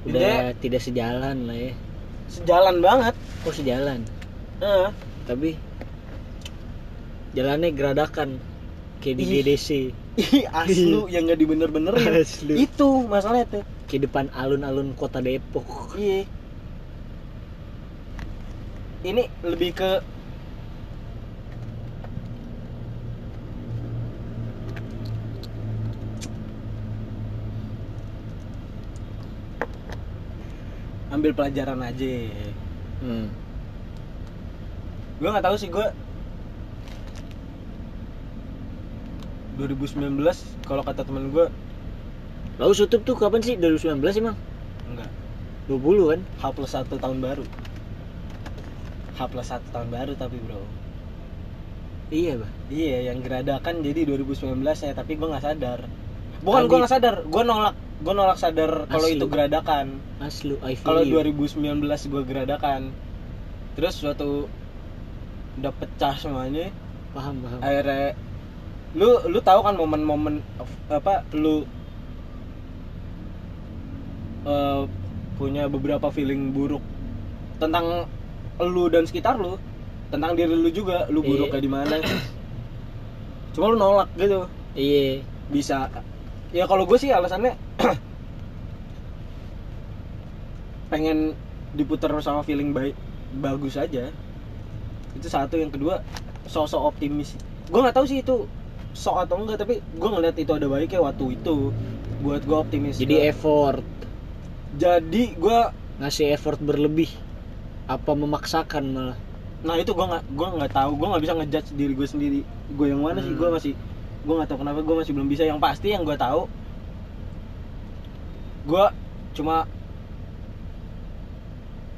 Udah Intinya- tidak sejalan lah ya. Sejalan banget. Kok sejalan? Heeh. Tapi Jalannya geradakan Kayak di. GDC ih aslu *laughs* yang nggak dibener-benerin. Aslu. itu masalahnya tuh. Kayak depan alun-alun kota Depok. Iya. Ini lebih ke ambil pelajaran aja hmm. gue nggak tahu sih gue 2019 kalau kata temen gue Lalu Sutup tuh kapan sih? 2019 emang? enggak 20 kan? H plus satu tahun baru H plus satu tahun baru tapi bro Iya bah iya yang geradakan jadi 2019 ya tapi gue nggak sadar bukan gue nggak sadar gue nolak gue nolak sadar kalau itu geradakan. Aslu, kalau you. 2019 gue geradakan. Terus suatu udah pecah semuanya. Paham, paham. Akhirnya lu lu tahu kan momen-momen apa lu eh, punya beberapa feeling buruk tentang lu dan sekitar lu tentang diri lu juga lu Iya. buruknya di mana. Cuma lu nolak gitu. Iya. Bisa ya kalau gue sih alasannya pengen diputar sama feeling baik bagus aja. Itu satu. Yang kedua sosok optimis. Gue nggak tahu sih itu sok atau enggak tapi gue ngeliat itu ada baiknya waktu itu. Buat gue optimis. Jadi Gua- effort. Jadi gue Ngasih effort berlebih. Apa memaksakan malah? Nah itu gue nggak gue nggak tahu. Gue nggak bisa ngejudge diri gue sendiri. Gue yang mana sih? Hmm. gue masih gue nggak tahu kenapa gue masih belum bisa. Yang pasti yang gue tahu gue cuma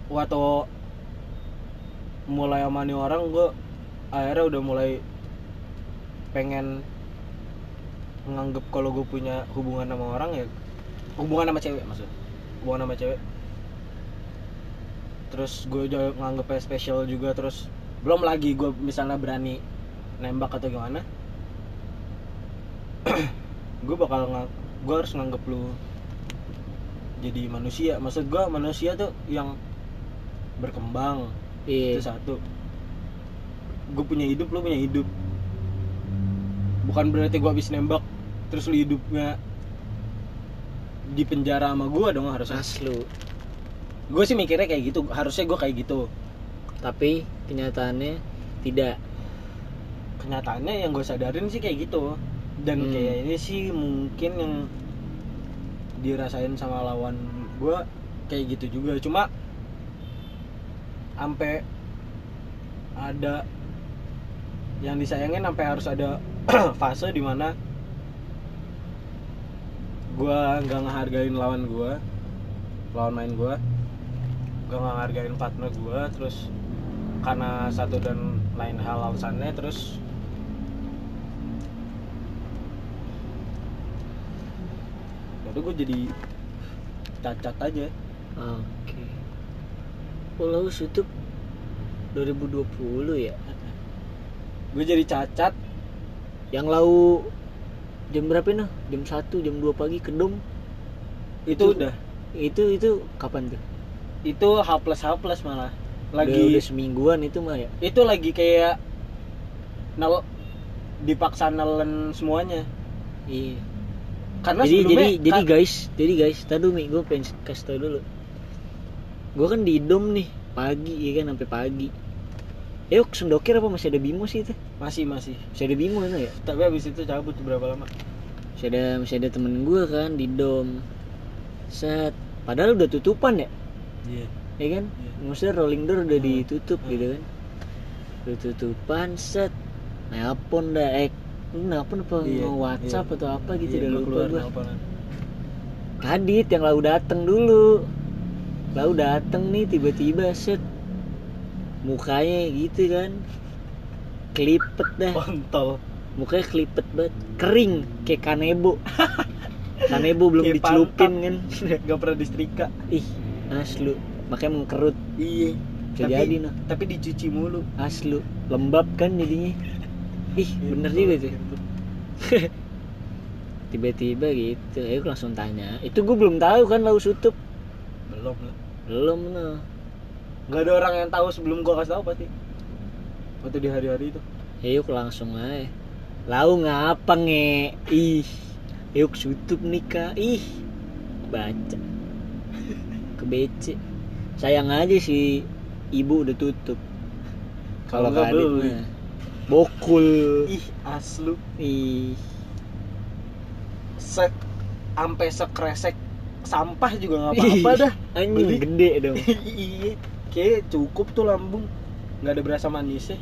waktu mulai amani orang gue akhirnya udah mulai pengen menganggap kalau gue punya hubungan sama orang ya hubungan sama cewek maksud hubungan sama cewek. Terus gue juga nganggepnya spesial juga. Terus belum lagi gue misalnya berani nembak atau gimana *clears throat* gue bakal ngang gue harus nganggep lu jadi manusia. Maksud gue manusia tuh yang berkembang. Itu Iya satu. Gue punya hidup lu punya hidup. Bukan berarti gue habis nembak terus lu hidupnya di penjara sama gue dong harusnya. Aslu gue sih mikirnya kayak gitu. Harusnya gue kayak gitu. Tapi kenyataannya Tidak. Kenyataannya yang gue sadarin sih kayak gitu dan Hmm. kayak ini sih mungkin yang dirasain sama lawan gue kayak gitu juga cuma sampai ada yang disayangin sampai harus ada *clears throat* fase di mana gua nggak ngehargain lawan gua lawan main gua gua nggak ngehargain partner gua terus karena satu dan lain hal alasannya terus jadi gue jadi cacat aja Oke. Pulau Sutup 2020 ya. gue jadi cacat Yang lau jam berapa nih? Jam 1, jam 2 pagi ke dom. itu, Itu- udah Itu itu kapan tuh? itu H plus H plus malah lagi Udah, udah semingguan itu mah ya. itu lagi kayak nel dipaksa nelen semuanya Iya. Karena jadi jadi jadi guys, jadi guys, tadi Mi gue pengen kasih tau dulu. Gue kan di dom nih pagi ya kan sampai pagi. Eh, sendokir apa masih ada bimo sih itu? masih masih Masih ada bimo itu ya? tapi habis itu cabut berapa lama Masih ada masih ada temen gue kan di dom. Set, padahal udah tutupan ya, iya ya kan? Iya. Maksudnya rolling door udah Hmm. ditutup Hmm. gitu kan? Udah tutupan, set. Nelpon dah, eh, lu nelpon apa Iya, WhatsApp iya. atau apa gitu Iya, udah lupa keluar gue. Kadit yang lau dateng dulu. Lau dateng nih tiba-tiba set. Mukanya gitu kan. Kelipet dah. Kontol. Mukanya kelipet banget. Kering kayak kanebo. *laughs* Kanebo belum Kayak dicelupin kan. *laughs* Gak pernah disetrika. Ih aslu. Makanya mengkerut iya. Bisa tapi, jadi noh. tapi dicuci mulu. Aslu. Lembab kan jadinya Ih bener juga tuh *laughs* Tiba-tiba gitu Ayo langsung tanya Itu gue belum tahu kan lau sutup belum lah Belum noh nggak ada orang yang tahu sebelum gua kasih tahu pasti waktu di hari-hari itu Yuk langsung aja. Lau ngapa nge? Ih, yuk sutup nikah. Ih, baca. *laughs* Ke BC. Sayang aja si ibu udah tutup. Kalau nggak kadit beli. mah bokul. ih aslu Ih, se sampai sekresek sampah juga nggak apa-apa dah anjing Beli. gede dong. *laughs* iya kayak cukup tuh lambung nggak ada berasa manisnya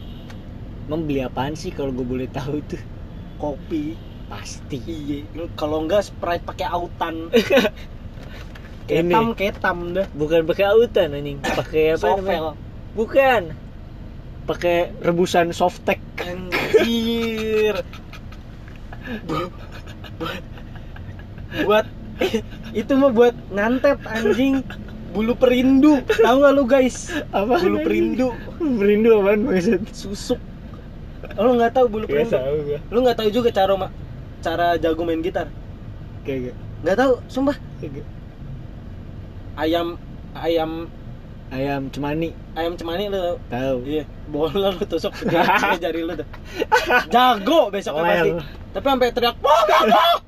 Emang beli apaan sih kalau gue boleh tahu tuh? kopi Pasti. iya kalau nggak sprite pakai autan *laughs* Ini. ketam ketam dah Bukan pakai autan anjing, pakai apa namanya? sovel Bukan. Pakai rebusan softtek. anjir. Bu- buat buat itu mah buat ngantet anjing. Bulu perindu tahu gak lu guys? Apa? bulu perindu. Perindu apaan maksud? susuk. Lu nggak tahu bulu Gak perindu? tahu gue. lu nggak tahu juga cara ma- cara jago main gitar? Kagak. nggak tahu sumpah. Ayam ayam. Ayam cemani. Ayam cemani lu tahu. iya bola lu tusuk *laughs* jari- lu tuh jago besoknya Lel. pasti tapi sampai teriak pok pok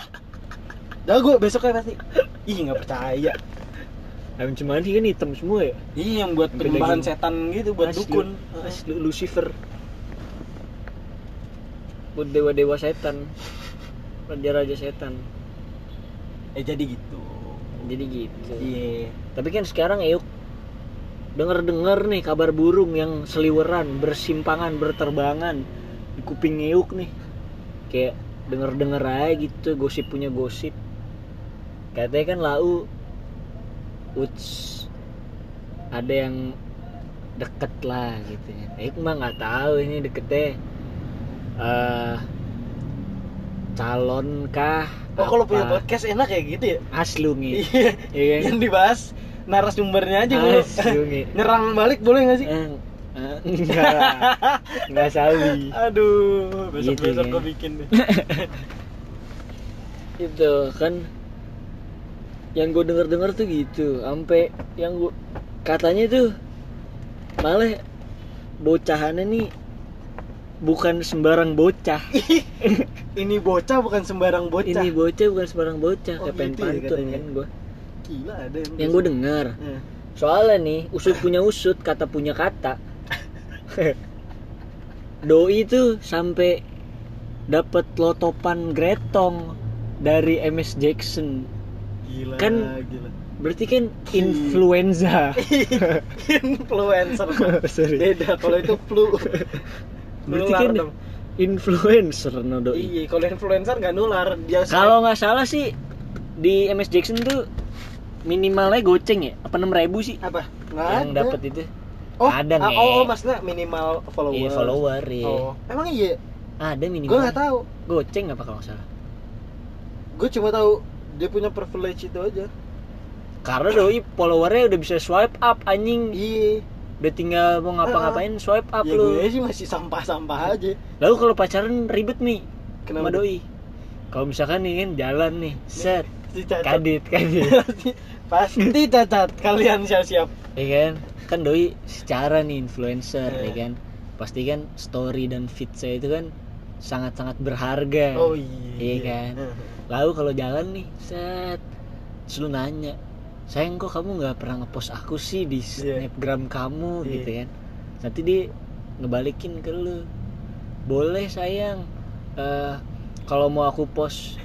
jago besoknya pasti ih nggak percaya Ayam cemani kan hitam semua ya. iya yang buat penyembahan setan gitu buat Asli. dukun Asli Lucifer. Buat dewa-dewa setan. Raja-raja setan. eh jadi gitu Jadi gitu. iya Tapi kan sekarang Euk denger-denger nih kabar burung yang seliweran, bersimpangan, berterbangan di kuping Euk nih. Kayak denger-denger aja gitu, gosip punya gosip. Katanya kan lau Uts ada yang deket lah gitu ya. Euk mah nggak tahu ini deketnya eh calon kah? oh kalau punya podcast enak kayak gitu ya Aslu nih. iya Iya kan? yang dibahas narasumbernya aja nih. *laughs* nyerang balik boleh nggak sih? Eh, eh, enggak. Enggak sawi. Aduh besok Gitu, besok kan. gue bikin deh. *laughs* Itu kan yang gue denger dengar tuh gitu sampai yang gue katanya tuh malah bocahannya nih bukan sembarang bocah. *laughs* Ini bocah bukan sembarang bocah. Ini bocah bukan sembarang bocah Oh, kayak pengen gitu ya pantun kan gue gila ada yang, yang gue dengar Eh. soalnya nih usut punya usut kata punya kata. Doi tuh sampai dapat lotopan gretong dari MS Jackson. Gila Kan- gila. berarti kan influenza. *laughs* Influencer *laughs* Sorry. beda kalau itu flu. Berarti kan dong. influencer no doi? Iya kalau influencer nggak nular dia kalau nggak salah sih di MS Jackson tuh minimalnya goceng ya? Apa enam ribu sih? Apa? Nggak yang dapat itu. Oh ada, ah, Nge. oh, oh maksudnya minimal follower. Iya follower ya oh emang iya? Ada minimal. Gue nggak tahu. Goceng apa kalau nggak salah? Gue cuma tahu dia punya privilege itu aja. Karena doi followernya udah bisa swipe up anjing. Iya. Udah tinggal mau ngapa-ngapain swipe up ya lu. gue sih masih sampah-sampah aja. Lalu kalau pacaran ribet nih Kenapa? sama doi. Kalau misalkan nih kan jalan nih set. kadit kadit *laughs* pasti cacat kalian siap-siap. Ya kan? Kan doi secara nih influencer Eh. ya kan? Pasti kan story dan feed saya itu kan sangat-sangat berharga. Oh iya Iya. kan? lalu kalau jalan nih set. Terus lu nanya sayang kok kamu nggak pernah ngepost aku sih di Iya. snapgram kamu? Iya. gitu kan? Nanti dia ngebalikin ke lu. Boleh sayang. Eh, kalau mau aku post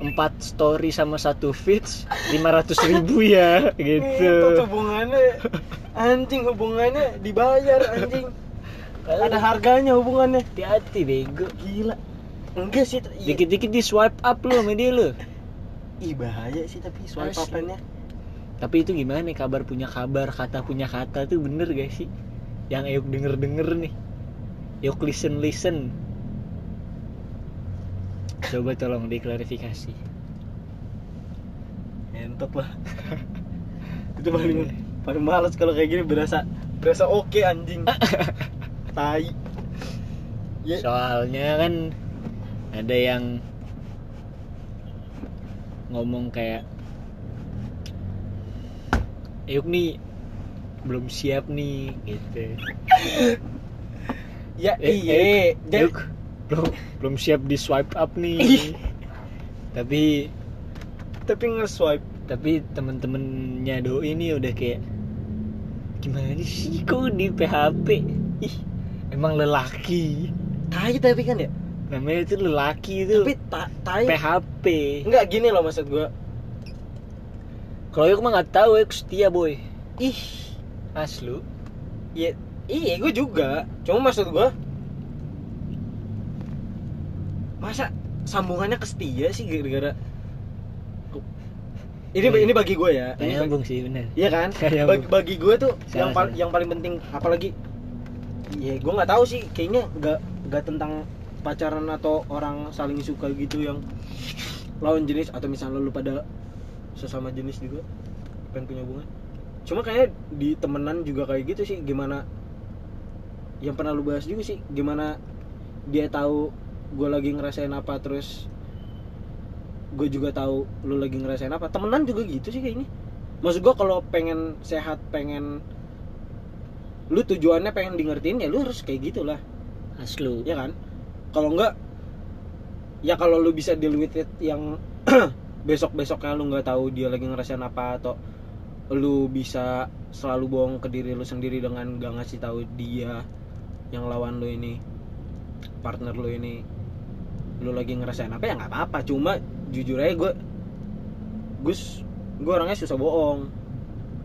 empat story sama satu feeds 500 ribu ya *laughs* Itu gitu. hubungannya? Anjing hubungannya dibayar anjing. Ada harganya hubungannya. hati-hati bego. Gila. Enggak sih iya. dikit-dikit di swipe up lu sama dia lu Ih bahaya sih tapi swipe Asli. up-nya tapi itu gimana? Nih kabar punya kabar kata punya kata tuh bener gak sih? Yang Eyuk denger denger nih. Yuk listen listen coba tolong diklarifikasi. Entot lah. *laughs* Itu paling paling males kalau kayak gini berasa berasa oke anjing. *laughs* Tai. Ya. Soalnya kan ada yang ngomong kayak Eyuk nih belum siap nih gitu. *laughs* Ya Eh, iya. jadi Eyuk belum belum siap di swipe up Ih. nih tapi tapi nge-swipe tapi temen-temennya doi ini udah kayak gimana sih kok di PHP ih emang lelaki. Tai tapi kan ya? Namanya itu lelaki itu. Tapi ta tai. PHP enggak gini loh maksud gua. Kalau aku mah nggak tahu aku setia boy. Ih. Aslu. Iya iya gue juga. Cuma maksud gua masa sambungannya ke setia sih gara-gara ini Hmm. ini bagi gue ya. Ini nyambung sih bener. Iya kan? *laughs* Bagi, bagi gue tuh Salah, yang paling salah. yang paling penting apalagi ya gue nggak tahu sih kayaknya nggak nggak tentang pacaran atau orang saling suka gitu yang lawan jenis atau misalnya lu pada sesama jenis juga pengen punya hubungan. Cuma kayak di temenan juga kayak gitu sih gimana yang pernah lu bahas juga sih gimana dia tahu gue lagi ngerasain apa terus gue juga tahu lu lagi ngerasain apa. Temenan juga gitu sih kayaknya. Maksud gue kalau pengen sehat pengen lu tujuannya pengen di ngertiin ya lu harus kayak gitulah. Aslu. Ya kan? Kalau enggak ya kalau lu bisa deal with it yang *clears throat* besok besoknya lu nggak tahu dia lagi ngerasain apa atau lu bisa selalu bohong ke diri lu sendiri dengan gak ngasih tahu dia yang lawan lu ini partner lu ini lu lagi ngerasain apa ya nggak apa-apa. Cuma jujur aja gue gus gue orangnya susah bohong.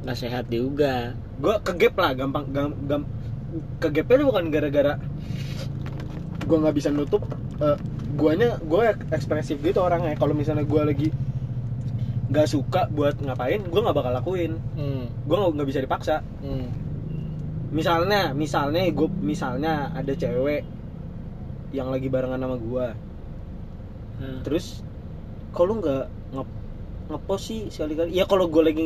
Nggak sehat juga. Gue kegep lah gampang gam, gam kegepnya tuh bukan gara-gara gue nggak bisa nutup eh, guanya gue ekspresif gitu orangnya. Kalau misalnya gue lagi nggak suka buat ngapain gue nggak bakal lakuin. Hmm. gue nggak nggak bisa dipaksa. Hmm. misalnya misalnya gue misalnya ada cewek yang lagi barengan sama gue Hmm. terus kalau nggak nge ngepost sih sekali-kali? Ya kalau gue lagi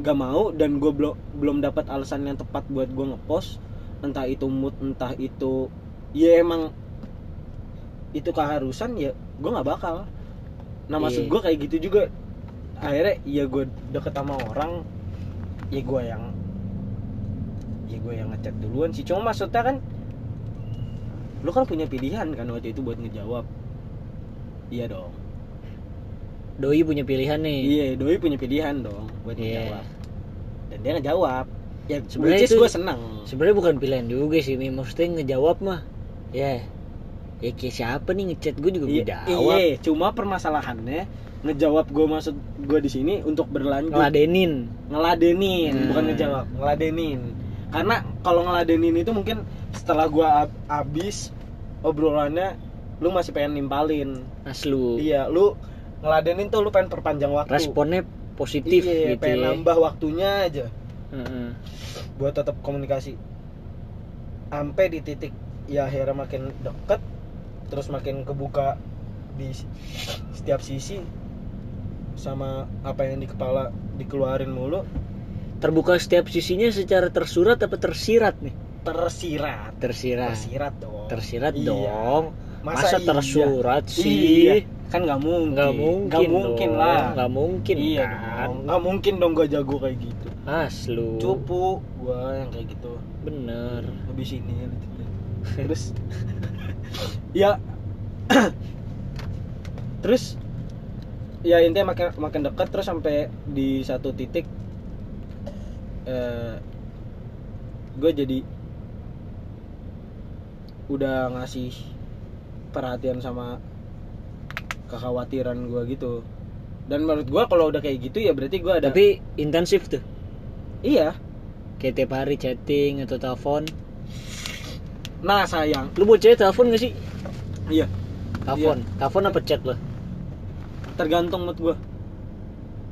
nggak mau dan gue belum belum dapat alasan yang tepat buat gue ngepost entah itu mood entah itu ya emang itu keharusan ya gue nggak bakal. Nah maksud Iya. gue kayak gitu juga. Akhirnya ya gue deket sama orang ya gue yang ya gue yang ngechat duluan sih. Cuma maksudnya kan lu kan punya pilihan kan waktu itu buat ngejawab iya dong doi punya pilihan nih Iya, doi punya pilihan dong buat Iya. ngejawab. Dan dia ngejawab. Ya Sebenarnya itu- gue seneng. sebenarnya bukan pilihan juga sih Mi. maksudnya ngejawab mah ya ya kayak siapa nih ngechat gue juga gue Iya, jawab iya, cuma permasalahannya ngejawab gue maksud gue di sini untuk berlanjut ngeladenin ngeladenin, Hmm. bukan ngejawab, ngeladenin. Karena kalau ngeladenin itu mungkin setelah gue ab- abis obrolannya lu masih pengen nimpalin. Aslu iya lu ngeladenin tuh lu pengen perpanjang waktu. Responnya positif iya, gitu pengen ya. nambah waktunya aja. Heeh. buat tetap komunikasi. Sampai di titik ya akhirnya makin deket terus makin kebuka di setiap sisi sama apa yang di kepala dikeluarin mulu. Terbuka setiap sisinya secara tersurat apa tersirat nih? Tersirat. Tersirat. Tersirat dong. Tersirat Iya. dong masa, masa, iya? tersurat sih? Iya. kan nggak mungkin. Nggak mungkin nggak mungkin dong. lah. Nggak mungkin iya kan? nggak mungkin dong gua jago kayak gitu. Aslu. Cupu gua yang kayak gitu. Bener. Habis ini terus? *laughs* Ya. *coughs* Terus? Ya intinya makin makin dekat terus sampai di satu titik eh gue jadi udah ngasih perhatian sama kekhawatiran gue gitu. Dan menurut gue kalau udah kayak gitu ya berarti gue ada tapi intensif tuh. Iya. Kayak tiap hari chatting atau telepon. Nah sayang. Lu buat cewek telepon gak sih? Iya. Telepon. Telepon apa chat lo tergantung mood gue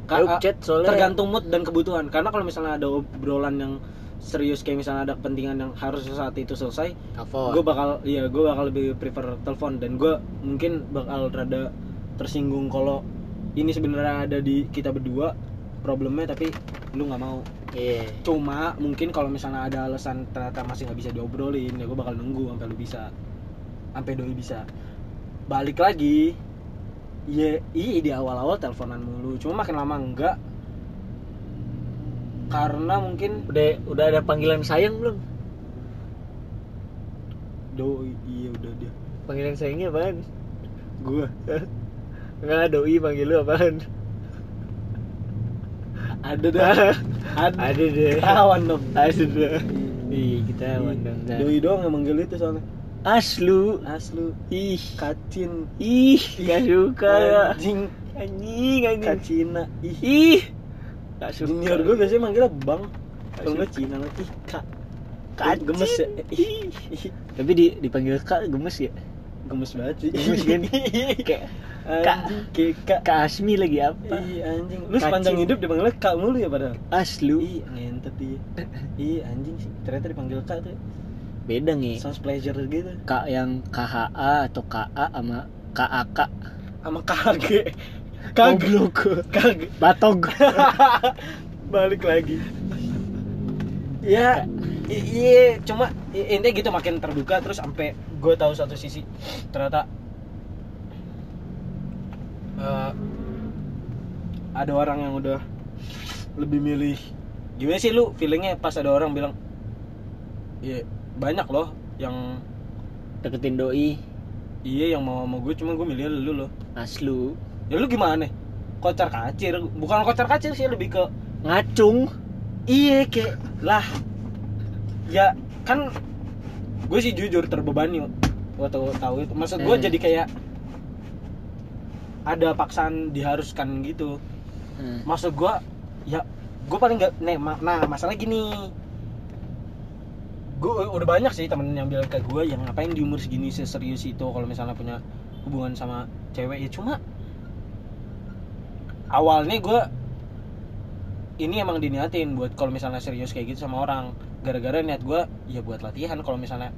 Lu chat soalnya. tergantung mood dan kebutuhan. Karena kalau misalnya ada obrolan yang serius kayak misalnya ada kepentingan yang harus saat itu selesai gue bakal iya gue bakal lebih prefer telepon. Dan gue mungkin bakal rada tersinggung kalau ini sebenarnya ada di kita berdua problemnya tapi lu nggak mau. Iya. Cuma mungkin kalau misalnya ada alasan ternyata masih nggak bisa diobrolin ya gue bakal nunggu sampai lu bisa sampai doi bisa. Balik lagi ya iya di awal-awal teleponan mulu cuma makin lama enggak karena mungkin udah udah ada panggilan sayang belum? Doi iya udah dia. Panggilan sayangnya apaan? Gue Enggak, *laughs* doi panggil lu apaan? ada dah. *laughs* Ada Ada deh. ketahuan dong. Ada deh. Ih, kita mandang dah. doi doang yang manggil itu soalnya. Aslu. aslu. Ih, kacin. Ih, gak suka. anjing. Anjing, anjing. kacina. Ih. Ih. Gak suka. junior gue biasanya manggilnya bang kalau nggak Cina lah ih kak Kacin. gemes ya. Tapi di dipanggil Kak gemes ya? gemes banget sih Gemes kan? *laughs* Kayak Kak. kak Kak Asmi lagi apa? Ih anjing, lu sepanjang hidup dipanggilnya kak mulu ya padahal Aslu. Ih ngentet dia Ih anjing sih, ternyata dipanggil kak tuh Beda nih. Sounds pleasure gitu Kak yang KHA atau KA sama KAK. Sama Kage Goblok. Kage Batog. *laughs* Balik lagi Ya Iya cuma intinya gitu makin terbuka terus sampai gue tahu satu sisi ternyata eh, ada orang yang udah lebih milih gimana sih lu feelingnya pas ada orang bilang iya banyak loh yang Deketin doi. iya yang mau sama gue cuma gue milih lu loh Aslu. Ya lu gimana? Kocar kacir. Bukan kocar kacir sih lebih ke Ngacung. iya kayak lah. Ya kan gue sih jujur terbebani waktu tahu itu. Maksud gue Hmm. jadi kayak ada paksaan diharuskan gitu. Hmm. maksud gue ya gue paling nggak nih ma- nah masalah gini. Gue udah banyak sih temen yang bilang ke gue yang ngapain di umur segini serius itu kalau misalnya punya hubungan sama cewek. Ya cuma awalnya gue ini emang diniatin buat kalau misalnya serius kayak gitu sama orang gara-gara niat gue ya buat latihan kalau misalnya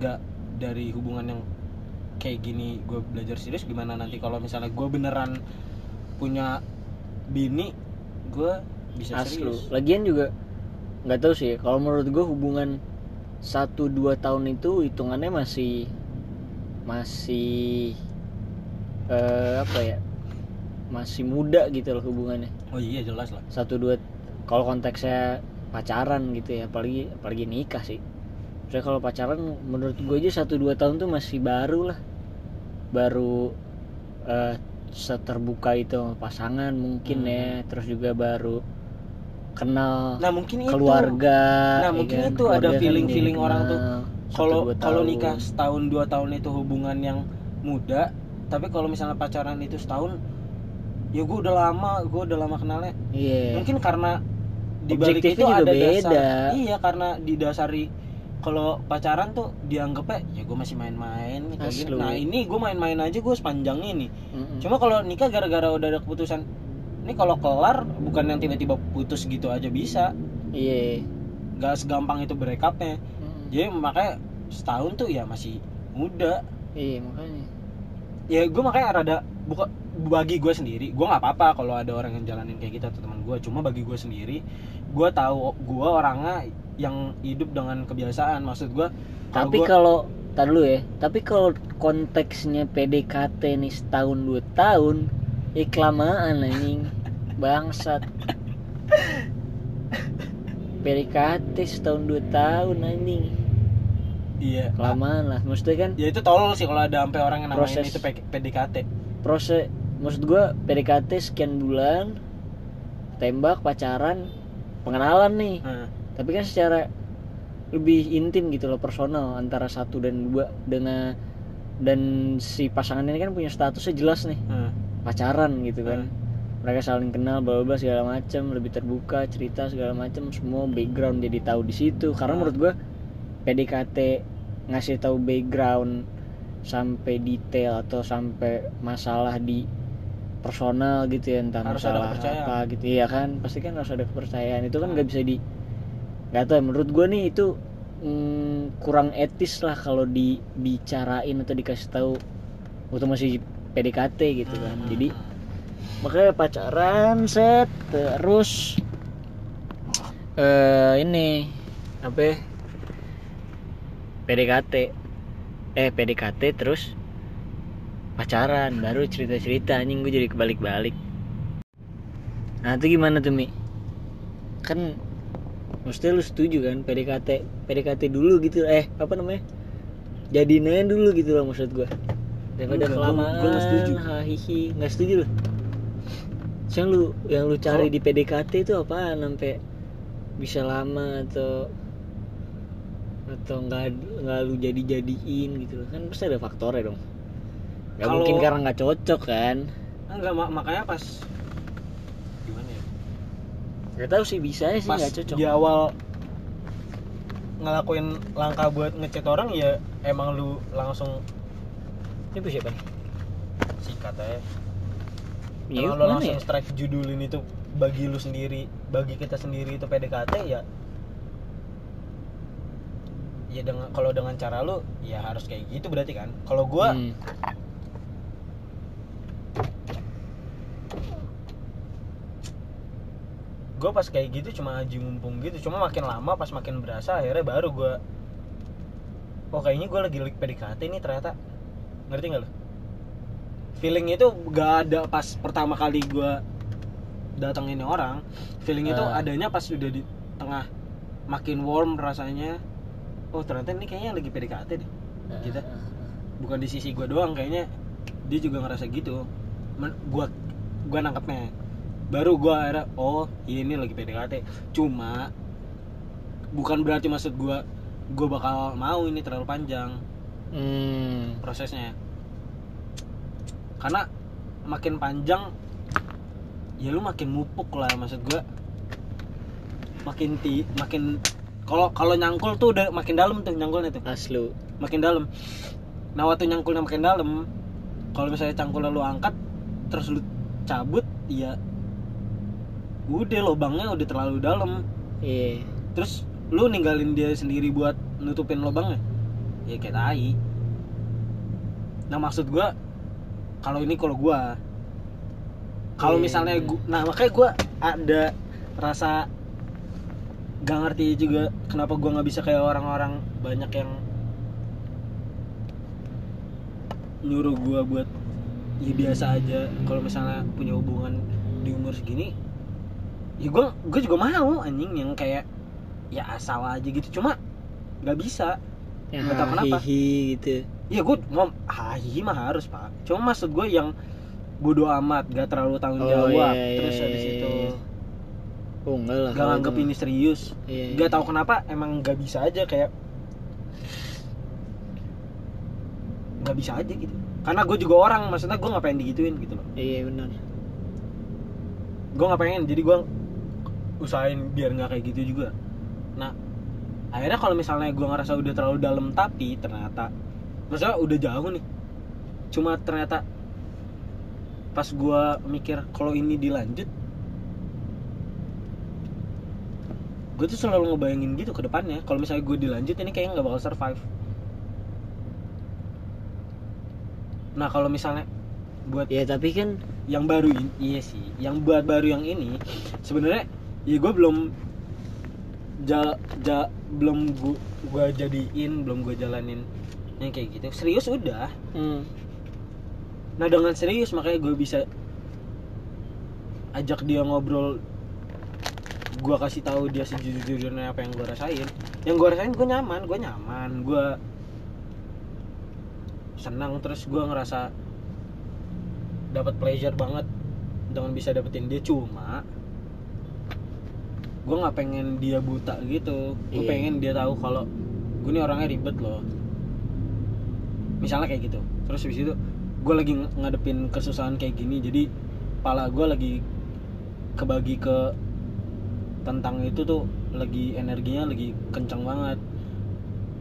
nggak dari hubungan yang kayak gini gue belajar serius gimana nanti kalau misalnya gue beneran punya bini gue bisa Aslu. serius Lagian juga nggak tahu sih. Kalau menurut gue hubungan 1 2 tahun itu hitungannya masih masih eh, apa ya? Masih muda gitu loh hubungannya. oh iya jelas lah Satu dua kalau konteksnya pacaran gitu ya, apalagi apalagi nikah sih. Saya kalau pacaran menurut gue aja 1 2 tahun tuh masih baru lah. Baru eh seterbuka itu pasangan mungkin Hmm. ya, terus juga baru kenal nah mungkin itu keluarga Nah, ya mungkin kan? itu ada feeling-feeling jadi orang tuh. satu, kalau dua kalau nikah setahun dua tahun itu hubungan yang muda tapi kalau misalnya pacaran itu setahun ya gue udah lama gue udah lama kenalnya. Iya. Mungkin karena di balik itu juga ada beda. dasar iya karena didasari kalau pacaran tuh dianggapnya ya gue masih main-main kayak gini. Nah ini gue main-main aja gue sepanjang ini. Mm-mm. cuma kalau nikah gara-gara udah ada keputusan ini kalau kelar bukan yang tiba-tiba putus gitu aja bisa. Iya. Nggak segampang itu break upnya Mm-mm. jadi makanya setahun tuh ya masih muda. Iya makanya. Ya gue makanya rada buka bagi gue sendiri gue nggak apa-apa kalau ada orang yang jalanin kayak gitu atau teman gue cuma bagi gue sendiri gue tahu gue orangnya yang hidup dengan kebiasaan. Maksud gue tapi kalau tar dulu ya. Tapi kalau konteksnya PDKT nih setahun dua tahun ya kelamaan anjing. *laughs* Bangsat. PDKT setahun dua tahun anjing. Iya. Kelamaan lah. Maksudnya kan ya itu tolol sih kalau ada sampai orang yang namain Proses. itu PDKT proses maksud gua PDKT sekian bulan tembak pacaran pengenalan nih Nah, tapi kan secara lebih intim gitu loh personal antara satu dan dua dengan dan si pasangan ini kan punya statusnya jelas nih nah. pacaran gitu kan Hmm. mereka saling kenal bla bla segala macam lebih terbuka cerita segala macam semua background jadi tahu di situ karena Hmm. menurut gua PDKT ngasih tahu background sampai detail atau sampai masalah di personal gitu ya entah Harus masalah apa gitu. Ya kan? Pasti kan harus ada kepercayaan. Itu kan nggak bisa di nggak tahu ya, menurut gua nih itu mm, kurang etis lah kalau dibicarain atau dikasih tahu waktu masih PDKT gitu kan. Hmm. jadi makanya pacaran set terus eh ini apa? PDKT eh PDKT terus pacaran baru cerita-cerita anjing gue jadi kebalik-balik. Nah itu gimana tuh Mi? Kan mesti lu setuju kan PDKT PDKT dulu gitu eh apa namanya? Jadiin aja dulu gitu loh maksud gue daripada kelamaan gua nggak setuju. hahihi. Nggak setuju lu? Yang lu yang lu cari Kalau- di PDKT itu apaan? Sampai bisa lama atau atau nggak nggak lu jadi jadiin gitu loh. Kan pasti ada faktornya dong nggak Kalau- mungkin karena nggak cocok kan enggak mak- makanya pas gimana ya nggak tahu sih bisa sih nggak cocok di awal ngelakuin langkah buat ngechat orang ya emang lu langsung ini punya siapa nih sikat aja Ya, Kalau langsung ya? strike judulin itu bagi lu sendiri, bagi kita sendiri itu PDKT ya ya dengan kalau dengan cara lu ya harus kayak gitu berarti kan. Kalau gua Hmm. Gua pas kayak gitu cuma aji mumpung gitu, cuma makin lama pas makin berasa akhirnya baru gua oh kayaknya gua lagi lagi PDKT nih ternyata. Ngerti nggak lo? Feeling itu gak ada pas pertama kali gua datengin orang feeling itu Ah. adanya pas udah di tengah makin warm rasanya oh ternyata ini kayaknya lagi PDKT deh gitu. bukan di sisi gua doang kayaknya dia juga ngerasa gitu. Men, gua gua nangkepnya. Baru gua akhirnya oh iya ini lagi PDKT cuma bukan berarti maksud gua gua bakal mau ini terlalu panjang Hmm. prosesnya. Karena makin panjang ya lu makin mupuk lah maksud gua. Makin ti makin kalau kalau nyangkul tuh udah makin dalam tuh nyangkulnya tuh. Aslu. makin dalam. Nah waktu nyangkulnya makin dalam kalau misalnya cangkulnya lu angkat terus lu cabut ya udah lubangnya udah terlalu dalam Iya. terus lu ninggalin dia sendiri buat nutupin lubangnya ya kayak tai nah maksud gua kalau ini kalau gua kalau Iya. misalnya gua, nah makanya gua ada rasa gak ngerti juga kenapa gua nggak bisa kayak orang-orang banyak yang nyuruh gua buat ya biasa aja kalau misalnya punya hubungan di umur segini ya gua gue juga mau anjing yang kayak ya asal aja gitu cuma nggak bisa Yang Nggak tahu kenapa. hahihi gitu. ya gue mau hahi mah harus pak cuma maksud gue yang bodoh amat gak terlalu tanggung Oh, jawab iya, terus iya, habis iya, itu iya. Oh enggak lah. gak nganggep ini serius mah. Iya, gak iya. tahu kenapa emang gak bisa aja kayak gak bisa aja gitu. Karena gue juga orang maksudnya gue nggak pengen digituin gitu loh. Iya benar. gue nggak pengen jadi gue usahain biar nggak kayak gitu juga. Nah akhirnya kalau misalnya gue ngerasa udah terlalu dalam tapi ternyata maksudnya udah jauh nih. Cuma ternyata pas gue mikir kalau ini dilanjut gue tuh selalu ngebayangin gitu ke depannya. Kalau misalnya gue dilanjut ini kayaknya nggak bakal survive nah kalau misalnya buat ya tapi kan yang baru ini iya sih yang buat baru yang ini sebenarnya ya gue belum ja, ja, belum gua, gua jadiin belum gue jalanin yang kayak gitu. Serius udah. Hmm, nah dengan serius makanya gue bisa ajak dia ngobrol gue kasih tahu dia sejujur-jujurnya apa yang gue rasain. Yang gue rasain gue nyaman gue nyaman gue senang terus gue ngerasa dapat pleasure banget dengan bisa dapetin dia. Cuma gue nggak pengen dia buta gitu. Gue Iya. pengen dia tahu kalau gue ini orangnya ribet loh. Misalnya kayak gitu. Terus habis itu gue lagi ng- ngadepin kesusahan kayak gini. Jadi pala gue lagi kebagi ke tentang itu tuh lagi energinya lagi kencang banget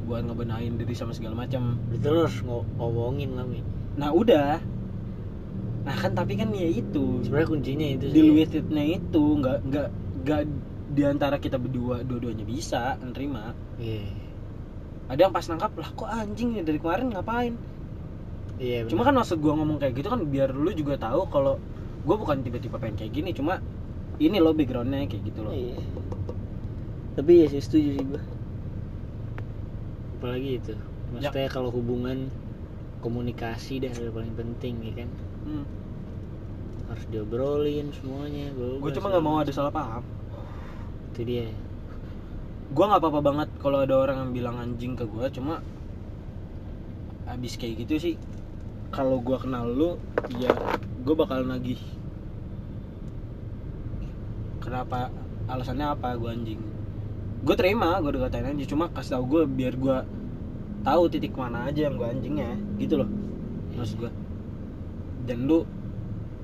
buat ngebenahin diri sama segala macam. Lo ngo- ngomongin lah Mi. nah udah. Nah kan tapi kan ya itu. Sebenarnya kuncinya itu deal with it-nya itu. Nggak nggak nggak di antara kita berdua dua-duanya bisa nerima. Iya. Ada yang pas nangkap lah kok anjing ya dari kemarin ngapain? Iya cuma kan maksud gua ngomong kayak gitu kan biar lu juga tahu kalau gua bukan tiba-tiba pengen kayak gini cuma ini loh backgroundnya kayak gitu loh. Iya. Tapi ya sih setuju sih gua. Apalagi itu. Maksudnya kalau hubungan komunikasi dah yang paling penting ya kan. hmm. Harus diobrolin semuanya. gue cuma nggak mau ada salah paham Itu dia. gue nggak apa-apa banget kalau ada orang yang bilang anjing ke gue cuma abis kayak gitu sih kalau gue kenal lu ya gue bakal nagih kenapa alasannya apa gue anjing gue terima gue dikatain aja. Cuma kasih tau gue biar gue tahu titik mana aja yang gue anjingnya gitu loh maksud gue dan lu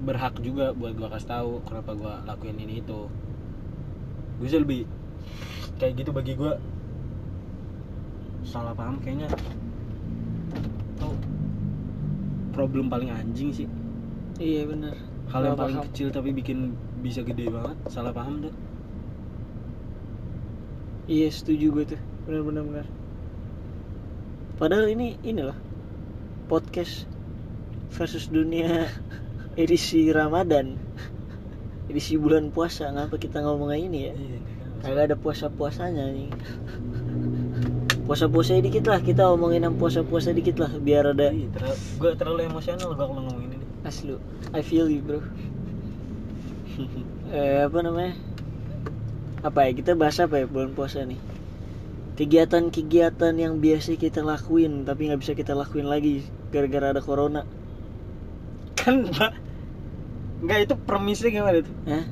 berhak juga buat gue kasih tahu kenapa gue lakuin ini itu. Gue sih lebih kayak gitu bagi gue salah paham kayaknya. Tuh problem paling anjing sih. Iya benar. hal yang paling paham. kecil tapi bikin bisa gede banget. Salah paham tuh Iya setuju gue tuh. Benar benar. Padahal ini ini loh podcast versus dunia *laughs* edisi Ramadan. Edisi bulan puasa. Ngapa kita ngomong kayak ini ya? Kagak ada puasa-puasanya nih. Puasa-puasa dikit lah, kita omongin yang puasa-puasa dikit lah biar ada gue terlalu emosional gue kalau ngomongin ini aslu. I feel you, bro. *laughs* eh, apa namanya? Apa ya? Kita bahas apa ya bulan puasa nih? Kegiatan-kegiatan yang biasa kita lakuin tapi nggak bisa kita lakuin lagi gara-gara ada corona. kan mbak nggak itu premisnya gimana tuh Hah?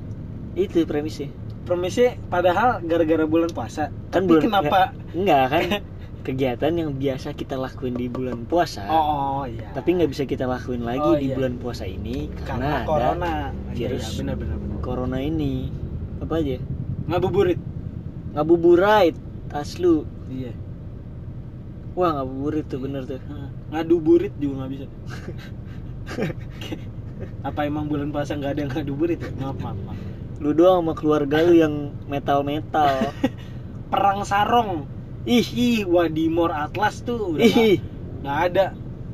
Itu premisnya. premisnya padahal gara-gara bulan puasa Kan tapi bulan- kenapa Enggak kan? *laughs* Kegiatan yang biasa kita lakuin di bulan puasa. oh, oh iya Tapi nggak bisa kita lakuin lagi Oh, di iya. bulan puasa ini karena karena, ada corona virus. iya, benar benar benar corona ini. Apa aja? Ngabuburit Ngabuburit aslu. iya Wah ngabuburit tuh bener tuh. ngadu burit juga nggak bisa *laughs* apa emang bulan puasa nggak ada yang ngadu burit ya? maaf maaf, maaf. Lu doang sama keluarga lu yang metal metal. *laughs* perang sarong Ih, ih wadimor atlas tuh udah ih, nggak- ada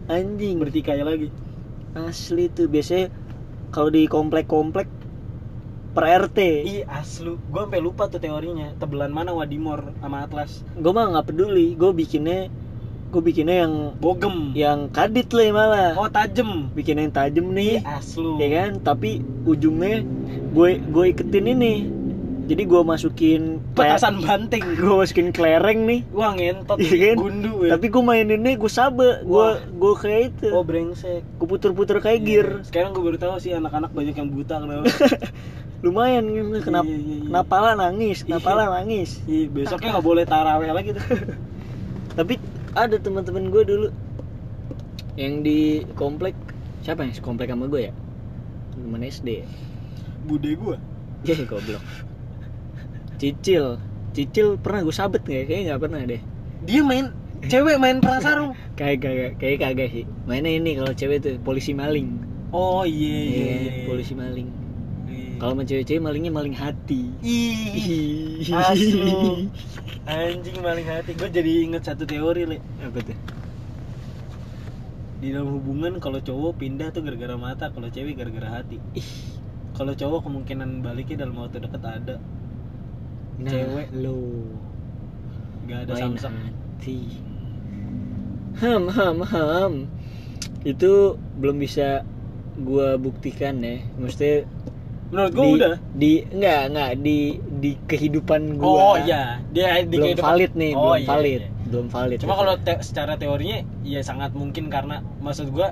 anjing. bertikai lagi Asli tuh biasanya kalau di komplek-komplek per RT. ih aslu. Gue sampai lupa tuh teorinya. Tebelan mana wadimor sama atlas? Gue mah nggak peduli. Gue bikinnya, gue bikinnya yang bogem. yang kadit lah malah. oh tajem Bikin yang tajem nih. ih aslu. Ya kan? Tapi ujungnya gue gue iketin ini. Jadi gue masukin petasan banting. *laughs* gue masukin kelereng nih. Wah ngentot Iya kan? gundu ya. Tapi gue maininnya gue sabe. Gue gue kayak itu. Oh brengsek. Gue puter-puter kayak gear. Iya. sekarang gue baru tahu sih anak-anak banyak yang buta kenapa *laughs* lumayan gitu kenapa Iya, iya, iya. kenapa lah nangis kenapa Iya. lah nangis Ih, besoknya nggak boleh taraweh lagi tuh *laughs* tapi ada teman-teman gue dulu yang di komplek siapa yang komplek sama gue ya teman SD ya bude gue Iya *laughs* goblok. Cicil, Cicil pernah gue sabet nggak? Kayaknya nggak pernah deh. Dia main cewek main perang sarung. *laughs* Kayak kagak, kayak kagak sih. Mainnya ini kalau cewek tuh polisi maling. Oh iya iya. Iya, iya. polisi maling. Iya. Kalau sama cewek-cewek malingnya maling hati. Ih, *laughs* asli. Anjing maling hati. Gue jadi inget satu teori, Le. Apa tuh? Di dalam hubungan kalau cowok pindah tuh gara-gara mata, kalau cewek gara-gara hati. Ih, Kalau cowok kemungkinan baliknya dalam waktu dekat ada. nah, Cewek. lo Gak ada samsak. hati. Ham ham ham. Itu belum bisa gua buktikan ya. Maksudnya Menurut gue di, udah. di enggak enggak di di kehidupan gua. Oh iya, dia di belum kehidupan- valid nih, Oh, belum iya, valid. iya. Belum valid. Cuma kalau te- secara teorinya ya sangat mungkin karena maksud gua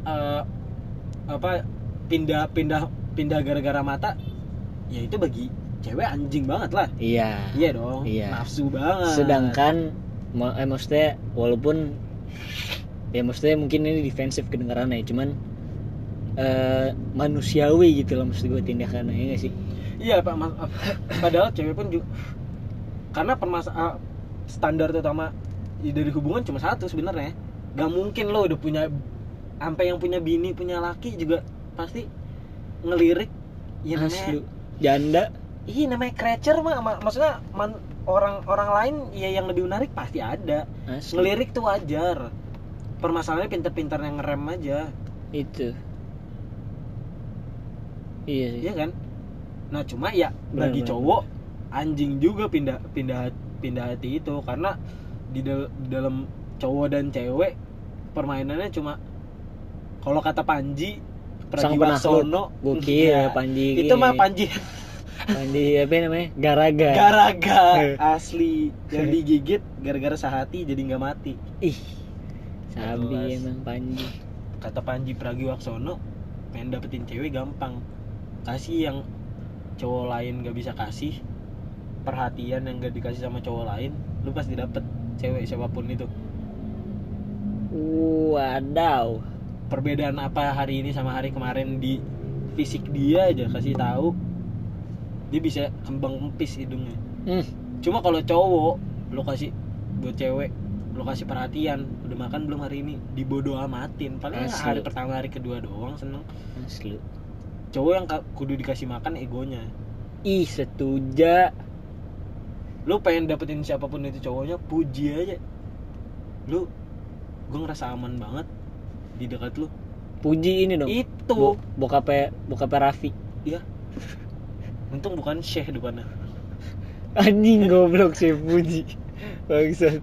eh apa pindah pindah pindah gara-gara mata ya itu bagi cewek anjing banget lah. iya. Iya dong. Iya. Nafsu banget. Sedangkan eh, maksudnya walaupun ya maksudnya mungkin ini defensif kedengarannya cuman eh, manusiawi gitu loh maksud gue tindakannya ya nggak sih Iya pak. Mas- Padahal cewek pun juga karena permasalahan standar utama dari hubungan cuma satu sebenarnya. Gak mungkin lo udah punya sampai yang punya bini punya laki juga pasti ngelirik ya namanya Asli. janda Iya namanya creature mah ma- maksudnya man- orang orang lain ya yang lebih menarik pasti ada. asli. Ngelirik tuh wajar. Permasalahannya pinter-pinter yang ngerem aja, itu iya sih. Iya kan? Nah cuma ya Benar, bagi benar. cowok anjing juga pindah pindah pindah hati itu. Karena di, dal- di dalam cowok dan cewek permainannya cuma kalau kata Panji. Pragiwaksono Gua kira iya, Panji itu mah Panji. Panji apa namanya? Garaga. Garaga *laughs* asli. Yang digigit gara-gara sehati jadi nggak mati. Ih sabi emang Panji. Kata Panji Pragiwaksono pengen dapetin cewek gampang kasih yang cowok lain gak bisa kasih perhatian yang gak dikasih sama cowok lain lu pasti dapet cewek siapa pun itu. Wadaw perbedaan apa hari ini sama hari kemarin di fisik dia aja kasih tahu. Dia bisa kembang kempis hidungnya. Hmm. cuma kalau cowok lu kasih buat cewek lu kasih perhatian udah makan belum hari ini? Dibodoh amatin. Paling Asli. hari pertama hari kedua doang seneng. Asli cowok yang kudu dikasih makan egonya. Ih setuju lu pengen dapetin siapa pun itu cowoknya puji aja. Lu gue ngerasa aman banget di dekat lu. Puji ini dong. Itu. Bo bokapnya bokapnya Raffi. Ya untung bukan syekh depannya. Anjing goblok sih puji. Bangsat.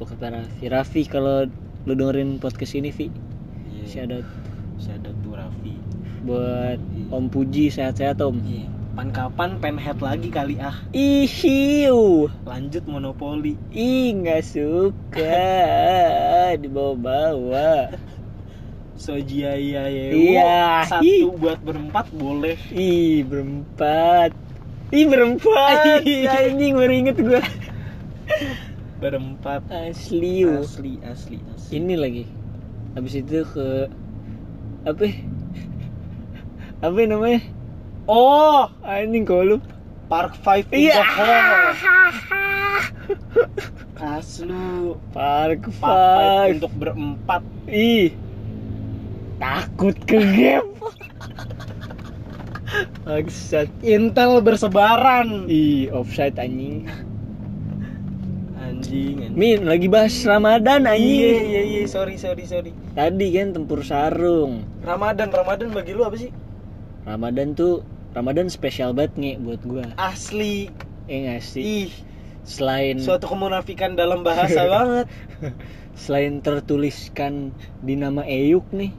Bokapnya Raffi. Raffi kalau lu dengerin podcast ini Vi Iya. shout out Syahadat. tuh Raffi buat Om Puji sehat-sehat Om. Iya. Pan kapan pen head lagi kali ah? Ihiu. Lanjut monopoli. Ih nggak suka. *laughs* Dibawa-bawa Sojia iya Iya. satu buat berempat boleh. Ih berempat. Ih berempat. Anjing. Baru inget gue berempat. Asli asli asli asli. Ini lagi. Habis itu ke Apa ya? Apa namanya? Oh! Anjing kolup Park Five Iya. the Hall *laughs* aslu. Park Park Five Five. untuk berempat. Ih. Takut ke game Bangsat. Intel bersebaran. Ih offside anjing. Anjing anjing. Min lagi bahas Ramadan iya anjing. iya iya. Sorry sorry sorry. Tadi kan tempur sarung. Ramadan Ramadan bagi lu apa sih Ramadan tuh Ramadan spesial banget nge buat gua. Asli. Eh nggak sih? Ih Selain suatu kemunafikan dalam bahasa *laughs* banget. Selain tertuliskan di nama Eyuk nih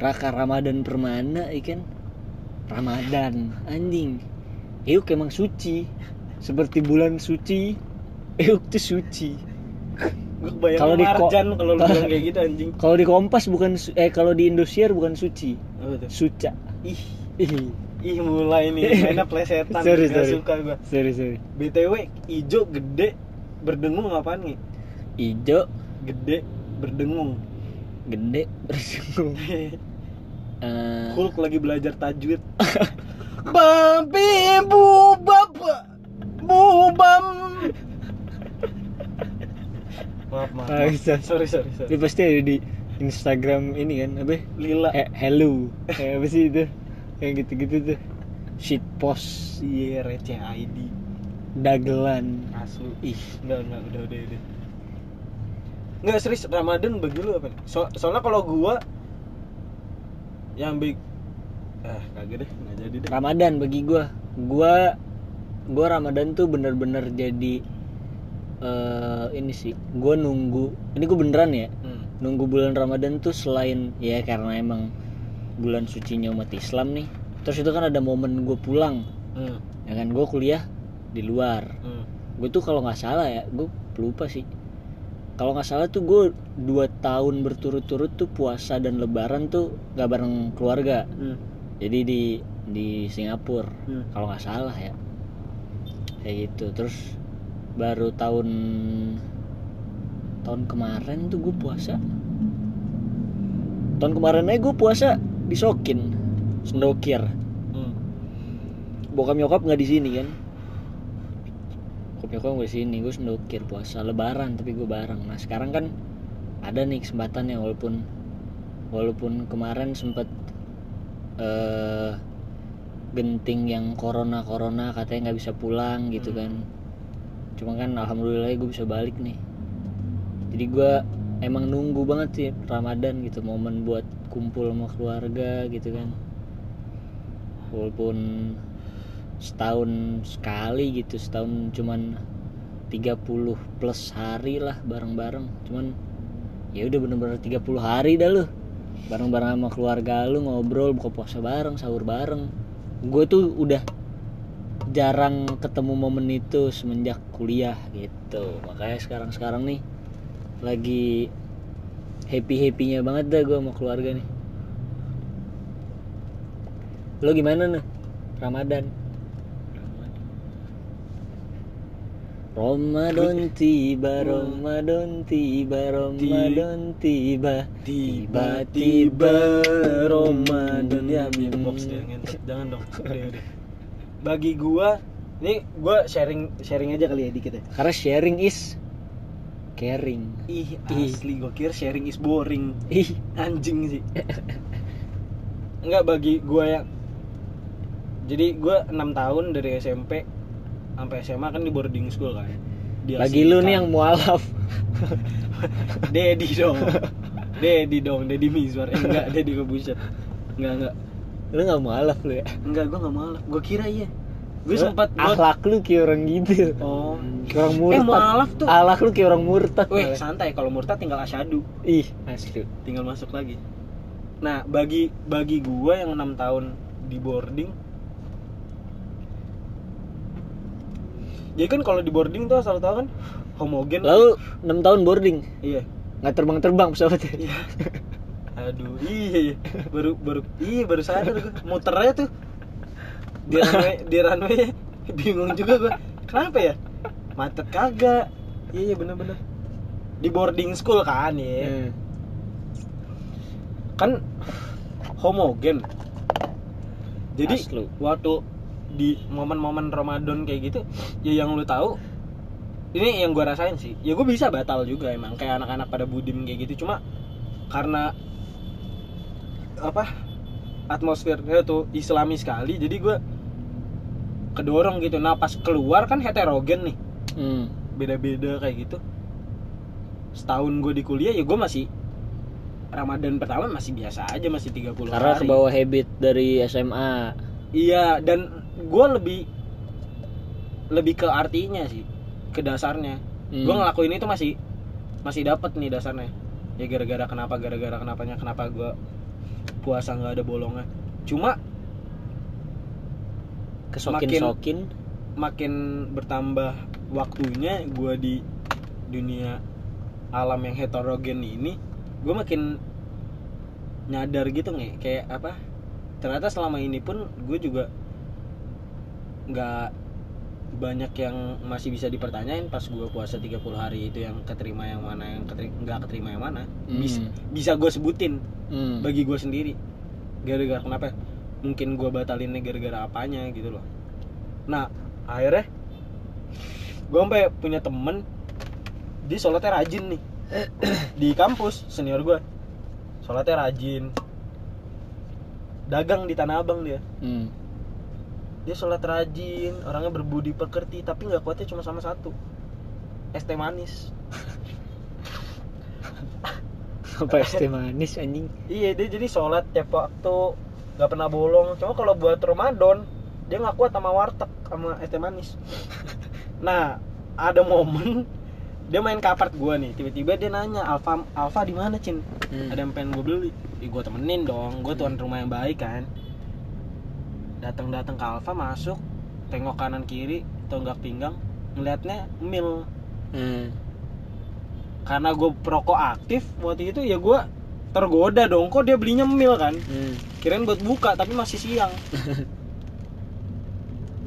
Raka Ramadan Permana ikan Ramadan anjing. Eyuk emang suci. Seperti bulan suci Eyuk tuh suci. Gue Kalau di Marjan kalau lu *laughs* bilang kayak gitu anjing. Kalau di Kompas bukan eh kalau di Indosiar bukan suci. Tuh? Suca. Ih ih mulai nih. *laughs* Mainnya plesetan. Sorry, gak sorry. suka gua. Sorry sorry. Btw ijo gede berdengung apaan nih? Ijo. Gede berdengung. Gede berdengung. Uh... *laughs* Hulk lagi belajar tajwid. *laughs* Babi bubab bubam maaf maaf, ah, maaf. sorry. Sorry sorry. Ini pasti ada di Instagram ini kan apa? Lila. Eh, hello. Eh, apa sih itu? Yang gitu-gitu tuh. Shit post, iya receh ID dagelan. asli Ih, Enggak, enggak, udah, udah, udah. Enggak serius Ramadan bagi lu apa? So, soalnya kalau gua yang big ah kagak deh, enggak jadi deh. Ramadan bagi gua. Gua gua Ramadan tuh bener-bener jadi eh ini sih. Gua nunggu. Ini gua beneran ya. Hmm. Nunggu bulan Ramadan tuh selain ya karena emang bulan sucinya umat Islam nih. Terus itu kan ada momen gue pulang. Hmm. Ya kan gue kuliah di luar. Hmm. Gue tuh kalau nggak salah ya, gue lupa sih. Kalau nggak salah tuh gue dua tahun berturut-turut tuh puasa dan Lebaran tuh nggak bareng keluarga. Hmm. Jadi di di Singapura. Hmm. Kalau nggak salah ya. Kayak gitu. Terus baru tahun tahun kemarin tuh gue puasa. Tahun kemarin aja gue puasa di Sokin, Sendokir. Hmm. Bokap nyokap nggak di sini kan? Bokap nyokap nggak di sini, gue Sendokir puasa Lebaran tapi gue bareng. Nah sekarang kan ada nih kesempatannya walaupun walaupun kemarin sempet eh genting yang corona corona katanya nggak bisa pulang gitu Hmm. kan cuma kan alhamdulillah gue bisa balik nih jadi gue emang nunggu banget sih Ramadan gitu momen buat kumpul sama keluarga gitu kan. Walaupun setahun sekali gitu setahun cuman 30 plus hari lah bareng-bareng. Cuman ya udah bener-bener 30 hari dah lu. Bareng-bareng sama keluarga lu ngobrol buka puasa bareng sahur bareng. Gue tuh udah jarang ketemu momen itu semenjak kuliah gitu. Makanya sekarang sekarang nih lagi happy happynya banget dah gue sama keluarga nih lo gimana nih Ramadan Ramadan tiba, Ramadan tiba, Ramadan tiba, Tiba-tiba Ramadan ya dia ngentot. Jangan dong. Udah, udah. Bagi gua ini gua sharing sharing aja kali ya dikit ya. Karena sharing is caring. Ih, asli gua kira sharing is boring. Ih, anjing sih. *laughs* Enggak bagi gua yang jadi gua 6 tahun dari SMP sampai SMA kan di boarding school kan. Di bagi lu nih yang mualaf. *laughs* Dedi dong. Dedi dong Dedi Mizwar. Eh, enggak Dedi kebuset enggak enggak. Lu nggak mualaf lu ya? enggak gua enggak malah gua kira iya gue sempat buat akhlak lu kayak orang gitu. oh Kayak orang murtad. eh mualaf tuh Akhlak lu kayak orang murtad. Weh santai kalau murtad tinggal asyadu Ih, asli. tinggal masuk lagi nah bagi bagi gua yang enam tahun di boarding jadi kan kalau di boarding tuh asal tahu kan homogen Lalu 6 tahun boarding, iya nggak terbang-terbang pesawatnya. iya aduh iya, iya. baru baru iya baru sadar gua muternya tuh di runway di runway *laughs* bingung juga gua. Kenapa ya? Macet kagak. Iya iya bener-bener. Di boarding school kan ya Hmm. kan homogen. Jadi Aslu. waktu di momen-momen Ramadan kayak gitu ya yang lu tahu ini yang gua rasain sih. Ya gue bisa batal juga emang kayak anak-anak pada budim kayak gitu. Cuma karena apa atmosfernya tuh islami sekali jadi gua kedorong gitu. Nah pas keluar kan heterogen nih. Hmm. beda-beda kayak gitu. Setahun gue di kuliah ya gue masih Ramadan pertama masih biasa aja masih 30 Karena hari. ke bawah habit dari SMA. iya dan gue lebih lebih ke artinya sih ke dasarnya. Hmm. gue ngelakuin itu masih masih dapat nih dasarnya. Ya gara-gara kenapa gara-gara kenapanya kenapa gue puasa nggak ada bolongnya. Cuma kesokin-sokin. makin bertambah waktunya gue di dunia alam yang heterogen ini gue makin nyadar gitu nggak kayak apa ternyata selama ini pun gue juga nggak banyak yang masih bisa dipertanyain pas gue puasa 30 hari itu yang keterima yang mana yang keteri- nggak keterima yang mana bisa Hmm. bisa gue sebutin Hmm. bagi gue sendiri gara-gara kenapa mungkin gue batalinnya gara-gara apanya gitu loh. Nah akhirnya gue sampai punya temen dia sholatnya rajin nih. *clears throat* Di kampus senior gue sholatnya rajin. Dagang di tanah abang dia. Hmm. dia sholat rajin orangnya berbudi pekerti tapi nggak kuatnya cuma sama satu. Es teh manis. *laughs* Apa es teh manis anjing? Iya dia jadi sholat tiap waktu nggak pernah bolong. Cuma kalau buat Ramadan dia nggak kuat sama warteg sama es teh manis. *laughs* Nah ada momen dia main ke apart gua nih. Tiba-tiba dia nanya Alfa Alfa di mana cin? Hmm. ada yang pengen gue beli. Ih, gue temenin dong. Gue tuan rumah yang baik kan. Datang datang ke Alfa masuk tengok kanan kiri tonggak pinggang ngeliatnya mil. Hmm. karena gue perokok aktif waktu itu ya gue tergoda dong. Kok dia belinya mil kan? Hmm. Kirain buat buka tapi masih siang. *laughs*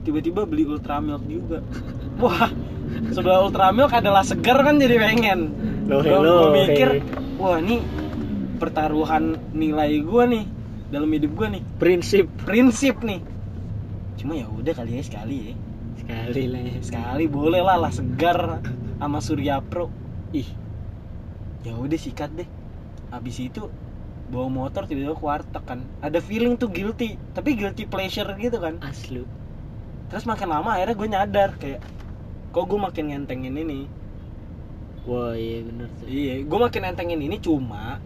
Tiba-tiba beli ultra milk juga. Wah sebelah ultra milk adalah segar kan jadi pengen. Hello, gua mikir hey. wah ini pertaruhan nilai gue nih dalam hidup gue nih. Prinsip. Prinsip nih. Cuma ya udah kali ya sekali ya. Sekali lah ya. sekali boleh lah lah segar sama Surya Pro. Ih. Ya udah sikat deh. Habis itu bawa motor tiba-tiba ke warteg kan. Ada feeling tuh guilty tapi guilty pleasure gitu kan. Aslu terus makin lama akhirnya gue nyadar kayak kok gue makin ngentengin ini? Wah iya bener tuh. Iya gue makin ngentengin ini cuma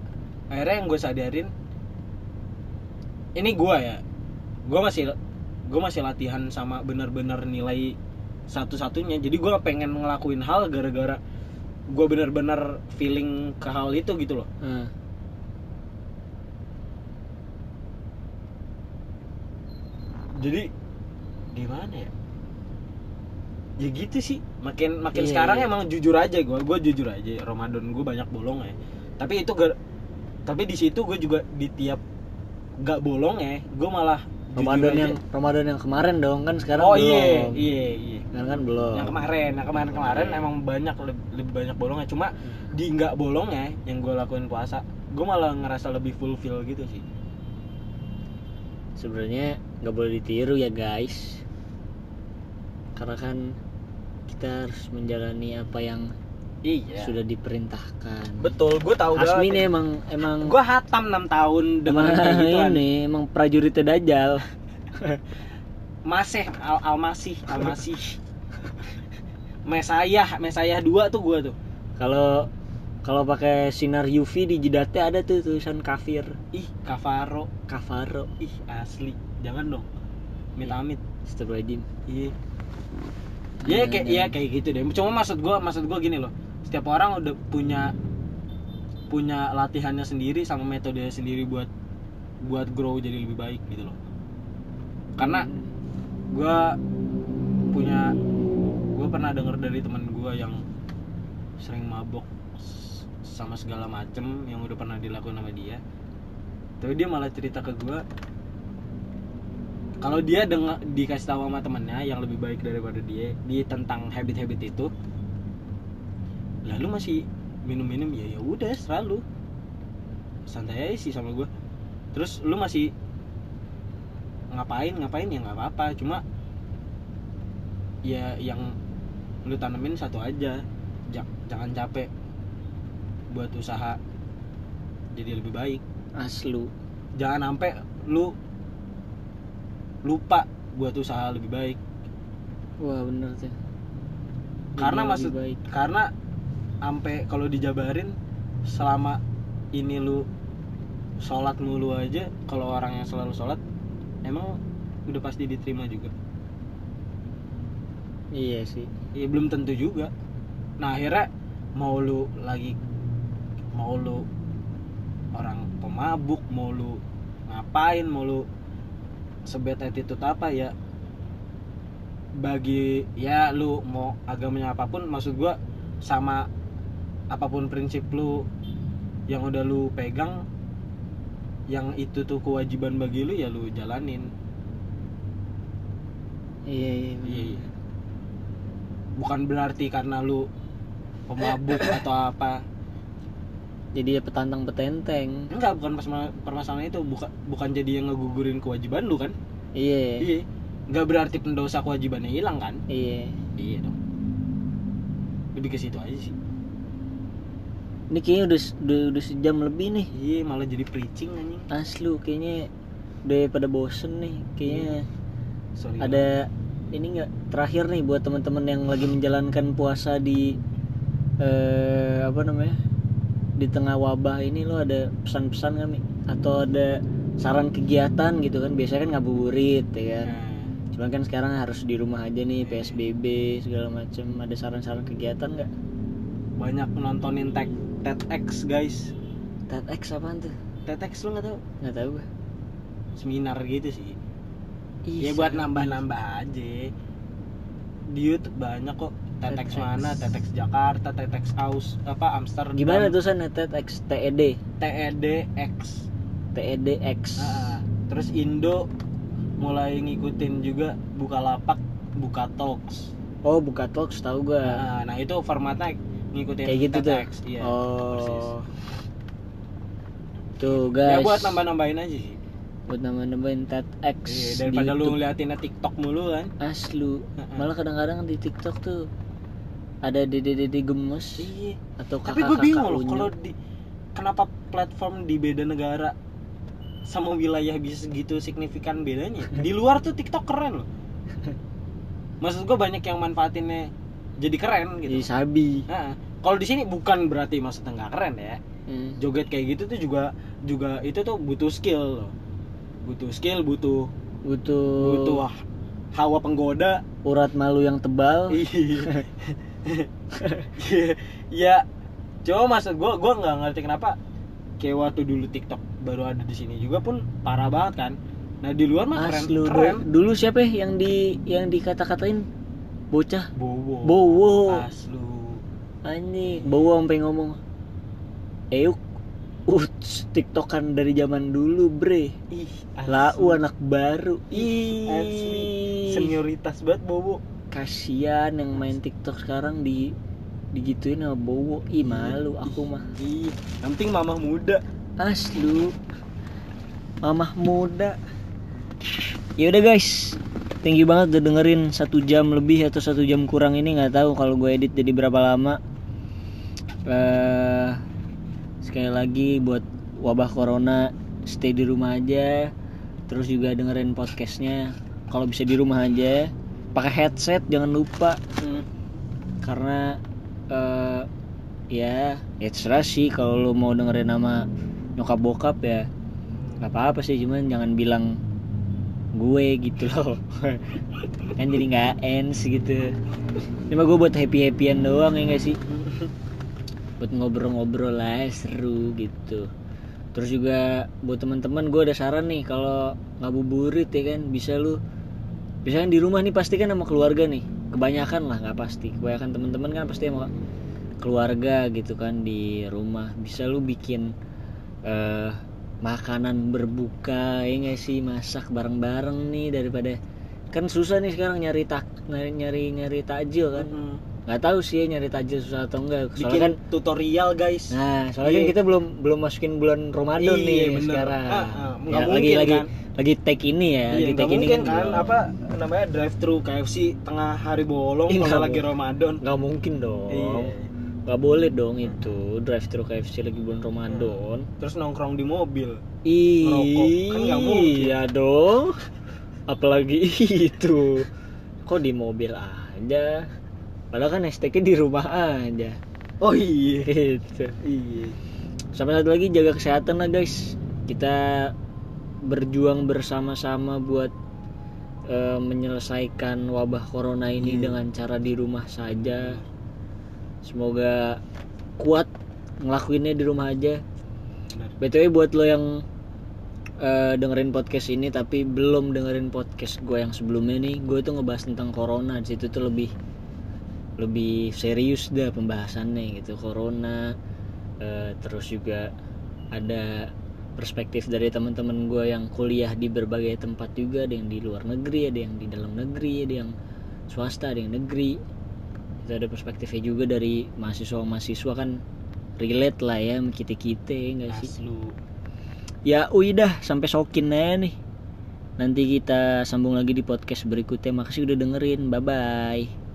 akhirnya yang gue sadarin ini gue ya. Gue masih gue masih latihan sama bener-bener nilai satu-satunya. Jadi gue pengen ngelakuin hal gara-gara gue bener-bener feeling ke hal itu gitu loh. Ah. Jadi gimana ya? Ya gitu sih. Makin makin Iya, sekarang iya. emang jujur aja gue gue jujur aja Ramadan gue banyak bolong ya. Tapi itu gar- tapi di situ gue juga di tiap gak bolong ya gue malah Ramadan aja. yang Ramadan yang kemarin dong kan sekarang oh belum. iya iya. Iya sekarang kan belum. Yang kemarin yang kemarin kemarin Iya. emang banyak lebih, lebih banyak bolongnya. Cuma di nggak bolongnya yang gue lakuin puasa gue malah ngerasa lebih fulfill gitu sih. Sebenarnya nggak boleh ditiru ya guys. Karena kan kita harus menjalani apa yang iya. sudah diperintahkan. Betul gue tahu Asmi nih emang emang gue hatam 6 tahun dengan emang kayak gitu ini emang prajuritnya Dajjal. *laughs* Masih al almasih almasih. Mesayah mesayah dua tuh gue tuh. Kalau kalau pakai sinar UV di jidatnya ada tuh tulisan kafir. Ih kafaro. Kafaro. Ih asli. Jangan dong. Amit amit. Astagfirullahaladzim iya. Ya kayak ya kayak gitu deh. Cuma maksud gue maksud gue gini loh. Setiap orang udah punya punya latihannya sendiri sama metodenya sendiri buat buat grow jadi lebih baik gitu loh. Karena gue punya gue pernah denger dari teman gue yang sering mabok sama segala macem yang udah pernah dilakukan sama dia. Tapi dia malah cerita ke gue kalau dia dengar dikasih tahu sama temennya yang lebih baik daripada dia di tentang habit-habit itu lalu masih minum-minum ya ya udah selalu. Santai aja sih sama gue terus lu masih ngapain ngapain ya nggak apa-apa. Cuma ya yang lu tanemin satu aja. Ja- jangan capek buat usaha jadi lebih baik. Aslu. Jangan sampai lu lupa buat usaha lebih baik. Wah bener tuh karena Jadi maksud lebih baik. karena sampai kalau dijabarin selama ini lu sholat mulu aja kalau orang yang selalu sholat emang udah pasti diterima juga. Iya sih. Ya belum tentu juga. Nah akhirnya mau lu lagi mau lu orang pemabuk mau lu ngapain mau lu sebet attitude apa ya bagi ya lu mau agamanya apa pun maksud gua sama apa pun prinsip lu yang udah lu pegang yang itu tuh kewajiban bagi lu ya lu jalanin iya iya. Iya, iya. Bukan berarti karena lu pemabuk *coughs* atau apa. Jadi ya petantang petenteng Enggak, bukan pas- permasalahan itu, bukan bukan jadi yang ngegugurin kewajiban lu kan? iya Iya. Enggak berarti pendosa kewajibannya hilang kan? iya Iya dong. Lebih ke situ aja sih. Ini kayaknya udah udah, udah sejam lebih nih. iya malah jadi preaching anjing Aslu kayaknya udah pada bosen nih. Kayaknya sorry ada ini nggak terakhir nih buat teman-teman yang lagi menjalankan puasa di eh apa namanya di tengah wabah ini lo ada pesan-pesan nggak mi? Atau ada saran kegiatan gitu kan? Biasanya kan ngabuburit ya kan? Nah, cuman kan sekarang harus di rumah aja nih psbb segala macem. Ada saran-saran kegiatan nggak? Banyak nontonin tech TEDx guys. TEDx apaan tuh? TEDx lu nggak tahu? Nggak tahu gue seminar gitu sih. Ih, ya buat nambah-nambah aja. Di YouTube banyak kok TEDx mana? TEDx Jakarta TEDx Aus apa Amsterdam. Gimana tuh sana TEDx TED TEDx TEDx Nah, terus Indo mulai ngikutin juga Bukalapak Buka Talks oh buka talks tahu gue nah, nah itu formatnya ngikutin kayak gitu tuh? TEDx iya persis. oh. Tuh ya guys. buat nambah-nambahin aja sih. Buat nambah-nambahin TEDx iya, daripada lu ngeliatinnya TikTok mulu kan? Aslu. Malah kadang-kadang di TikTok tuh ada dede-dede gemes iya. atau tapi gue bingung loh kalau di kenapa platform di beda negara sama wilayah bisa segitu signifikan bedanya? Di luar tuh TikTok keren loh. Maksud gue banyak yang manfaatinnya jadi keren jadi gitu sabi. Nah, kalau di sini bukan berarti maksudnya nggak keren ya. Hmm. joget kayak gitu tuh juga juga itu tuh butuh skill loh. Butuh skill butuh butuh butuh wah- hawa penggoda. urat malu yang tebal *laughs* Iya. Iya. ya coba maksud gue gue nggak ngerti kenapa kayak waktu dulu TikTok baru ada di sini juga pun parah banget kan. Nah di luar mah keren aslu keren. Du- dulu siapa ya yang di yang dikata-katain? Bocah. Bowo. Bowo. Aslu anjing bowo sampai ngomong euk Uts, tiktokan dari zaman dulu bre. Ih lau anak baru. Ih, asli. senioritas banget bowo kasian yang main tiktok sekarang di digituin sama bowo. Ih malu aku mah. Ih penting mamah muda. Aslu mamah muda. Ya udah guys. Thank you banget udah dengerin satu jam lebih atau satu jam kurang ini. Nggak tahu kalau gue edit jadi berapa lama. Eh sekali lagi buat wabah corona stay di rumah aja. Terus juga dengerin podcastnya. Kalau bisa di rumah aja pakai headset jangan lupa. Karena eh ya ya terserah sih kalau lo mau dengerin nama nyokap bokap ya. Nggak apa-apa sih cuman jangan bilang gue gitu loh. *laughs* Kan jadi nggak ends gitu. Mah gue buat happy happyan doang ya nggak sih? Buat ngobrol-ngobrol lah seru gitu. Terus juga buat teman-teman gue ada saran nih kalau ngabuburit ya kan bisa lu misalkan di rumah nih pasti kan sama keluarga nih. Kebanyakan lah nggak pasti. Kebanyakan teman-teman kan pasti sama keluarga gitu kan di rumah. Bisa lu bikin eh makanan berbuka ya nggak sih? Masak bareng-bareng nih daripada kan susah nih sekarang nyari tak nyari nyari, nyari takjil kan nggak tahu sih ya nyari takjil susah atau enggak bikin soalnya kan tutorial guys nah soalnya kan Iya. kita belum belum masukin bulan Ramadan Iya, nih bener. sekarang Ah, ah, Ya, lagi mungkin, lagi kan? lagi take ini ya Iya, lagi take ini mungkin kan belum. apa namanya drive thru KFC tengah hari bolong Iya, kalau lagi. Ramadan. nggak mungkin dong Iya. nggak boleh dong itu drive thru KFC lagi bulan Ramadan Terus nongkrong di mobil. Ih. Kan nggak mungkin. Iya dong. Apalagi *laughs* itu. Kok di mobil aja? Padahal kan hashtagnya di rumah aja. Oh iya. Gitu. Iya. Sama satu lagi jaga kesehatan lah guys. Kita berjuang bersama-sama buat eh, menyelesaikan wabah corona ini Iya. dengan cara di rumah saja. Semoga kuat ngelakuinnya di rumah aja. BTW buat lo yang eh, dengerin podcast ini tapi belum dengerin podcast gue yang sebelumnya nih, gue tuh ngebahas tentang corona. Di situ tuh lebih lebih serius dah pembahasannya gitu. Corona eh, terus juga ada perspektif dari teman-teman gue yang kuliah di berbagai tempat juga, ada yang di luar negeri, ada yang di dalam negeri, ada yang swasta, ada yang negeri. Itu ada perspektifnya juga dari mahasiswa-mahasiswa kan relate lah ya sama kita-kita ya nggak sih? Aslu. Ya udah sampai sokin aja nih. Nanti kita sambung lagi di podcast berikutnya. Makasih udah dengerin. Bye bye.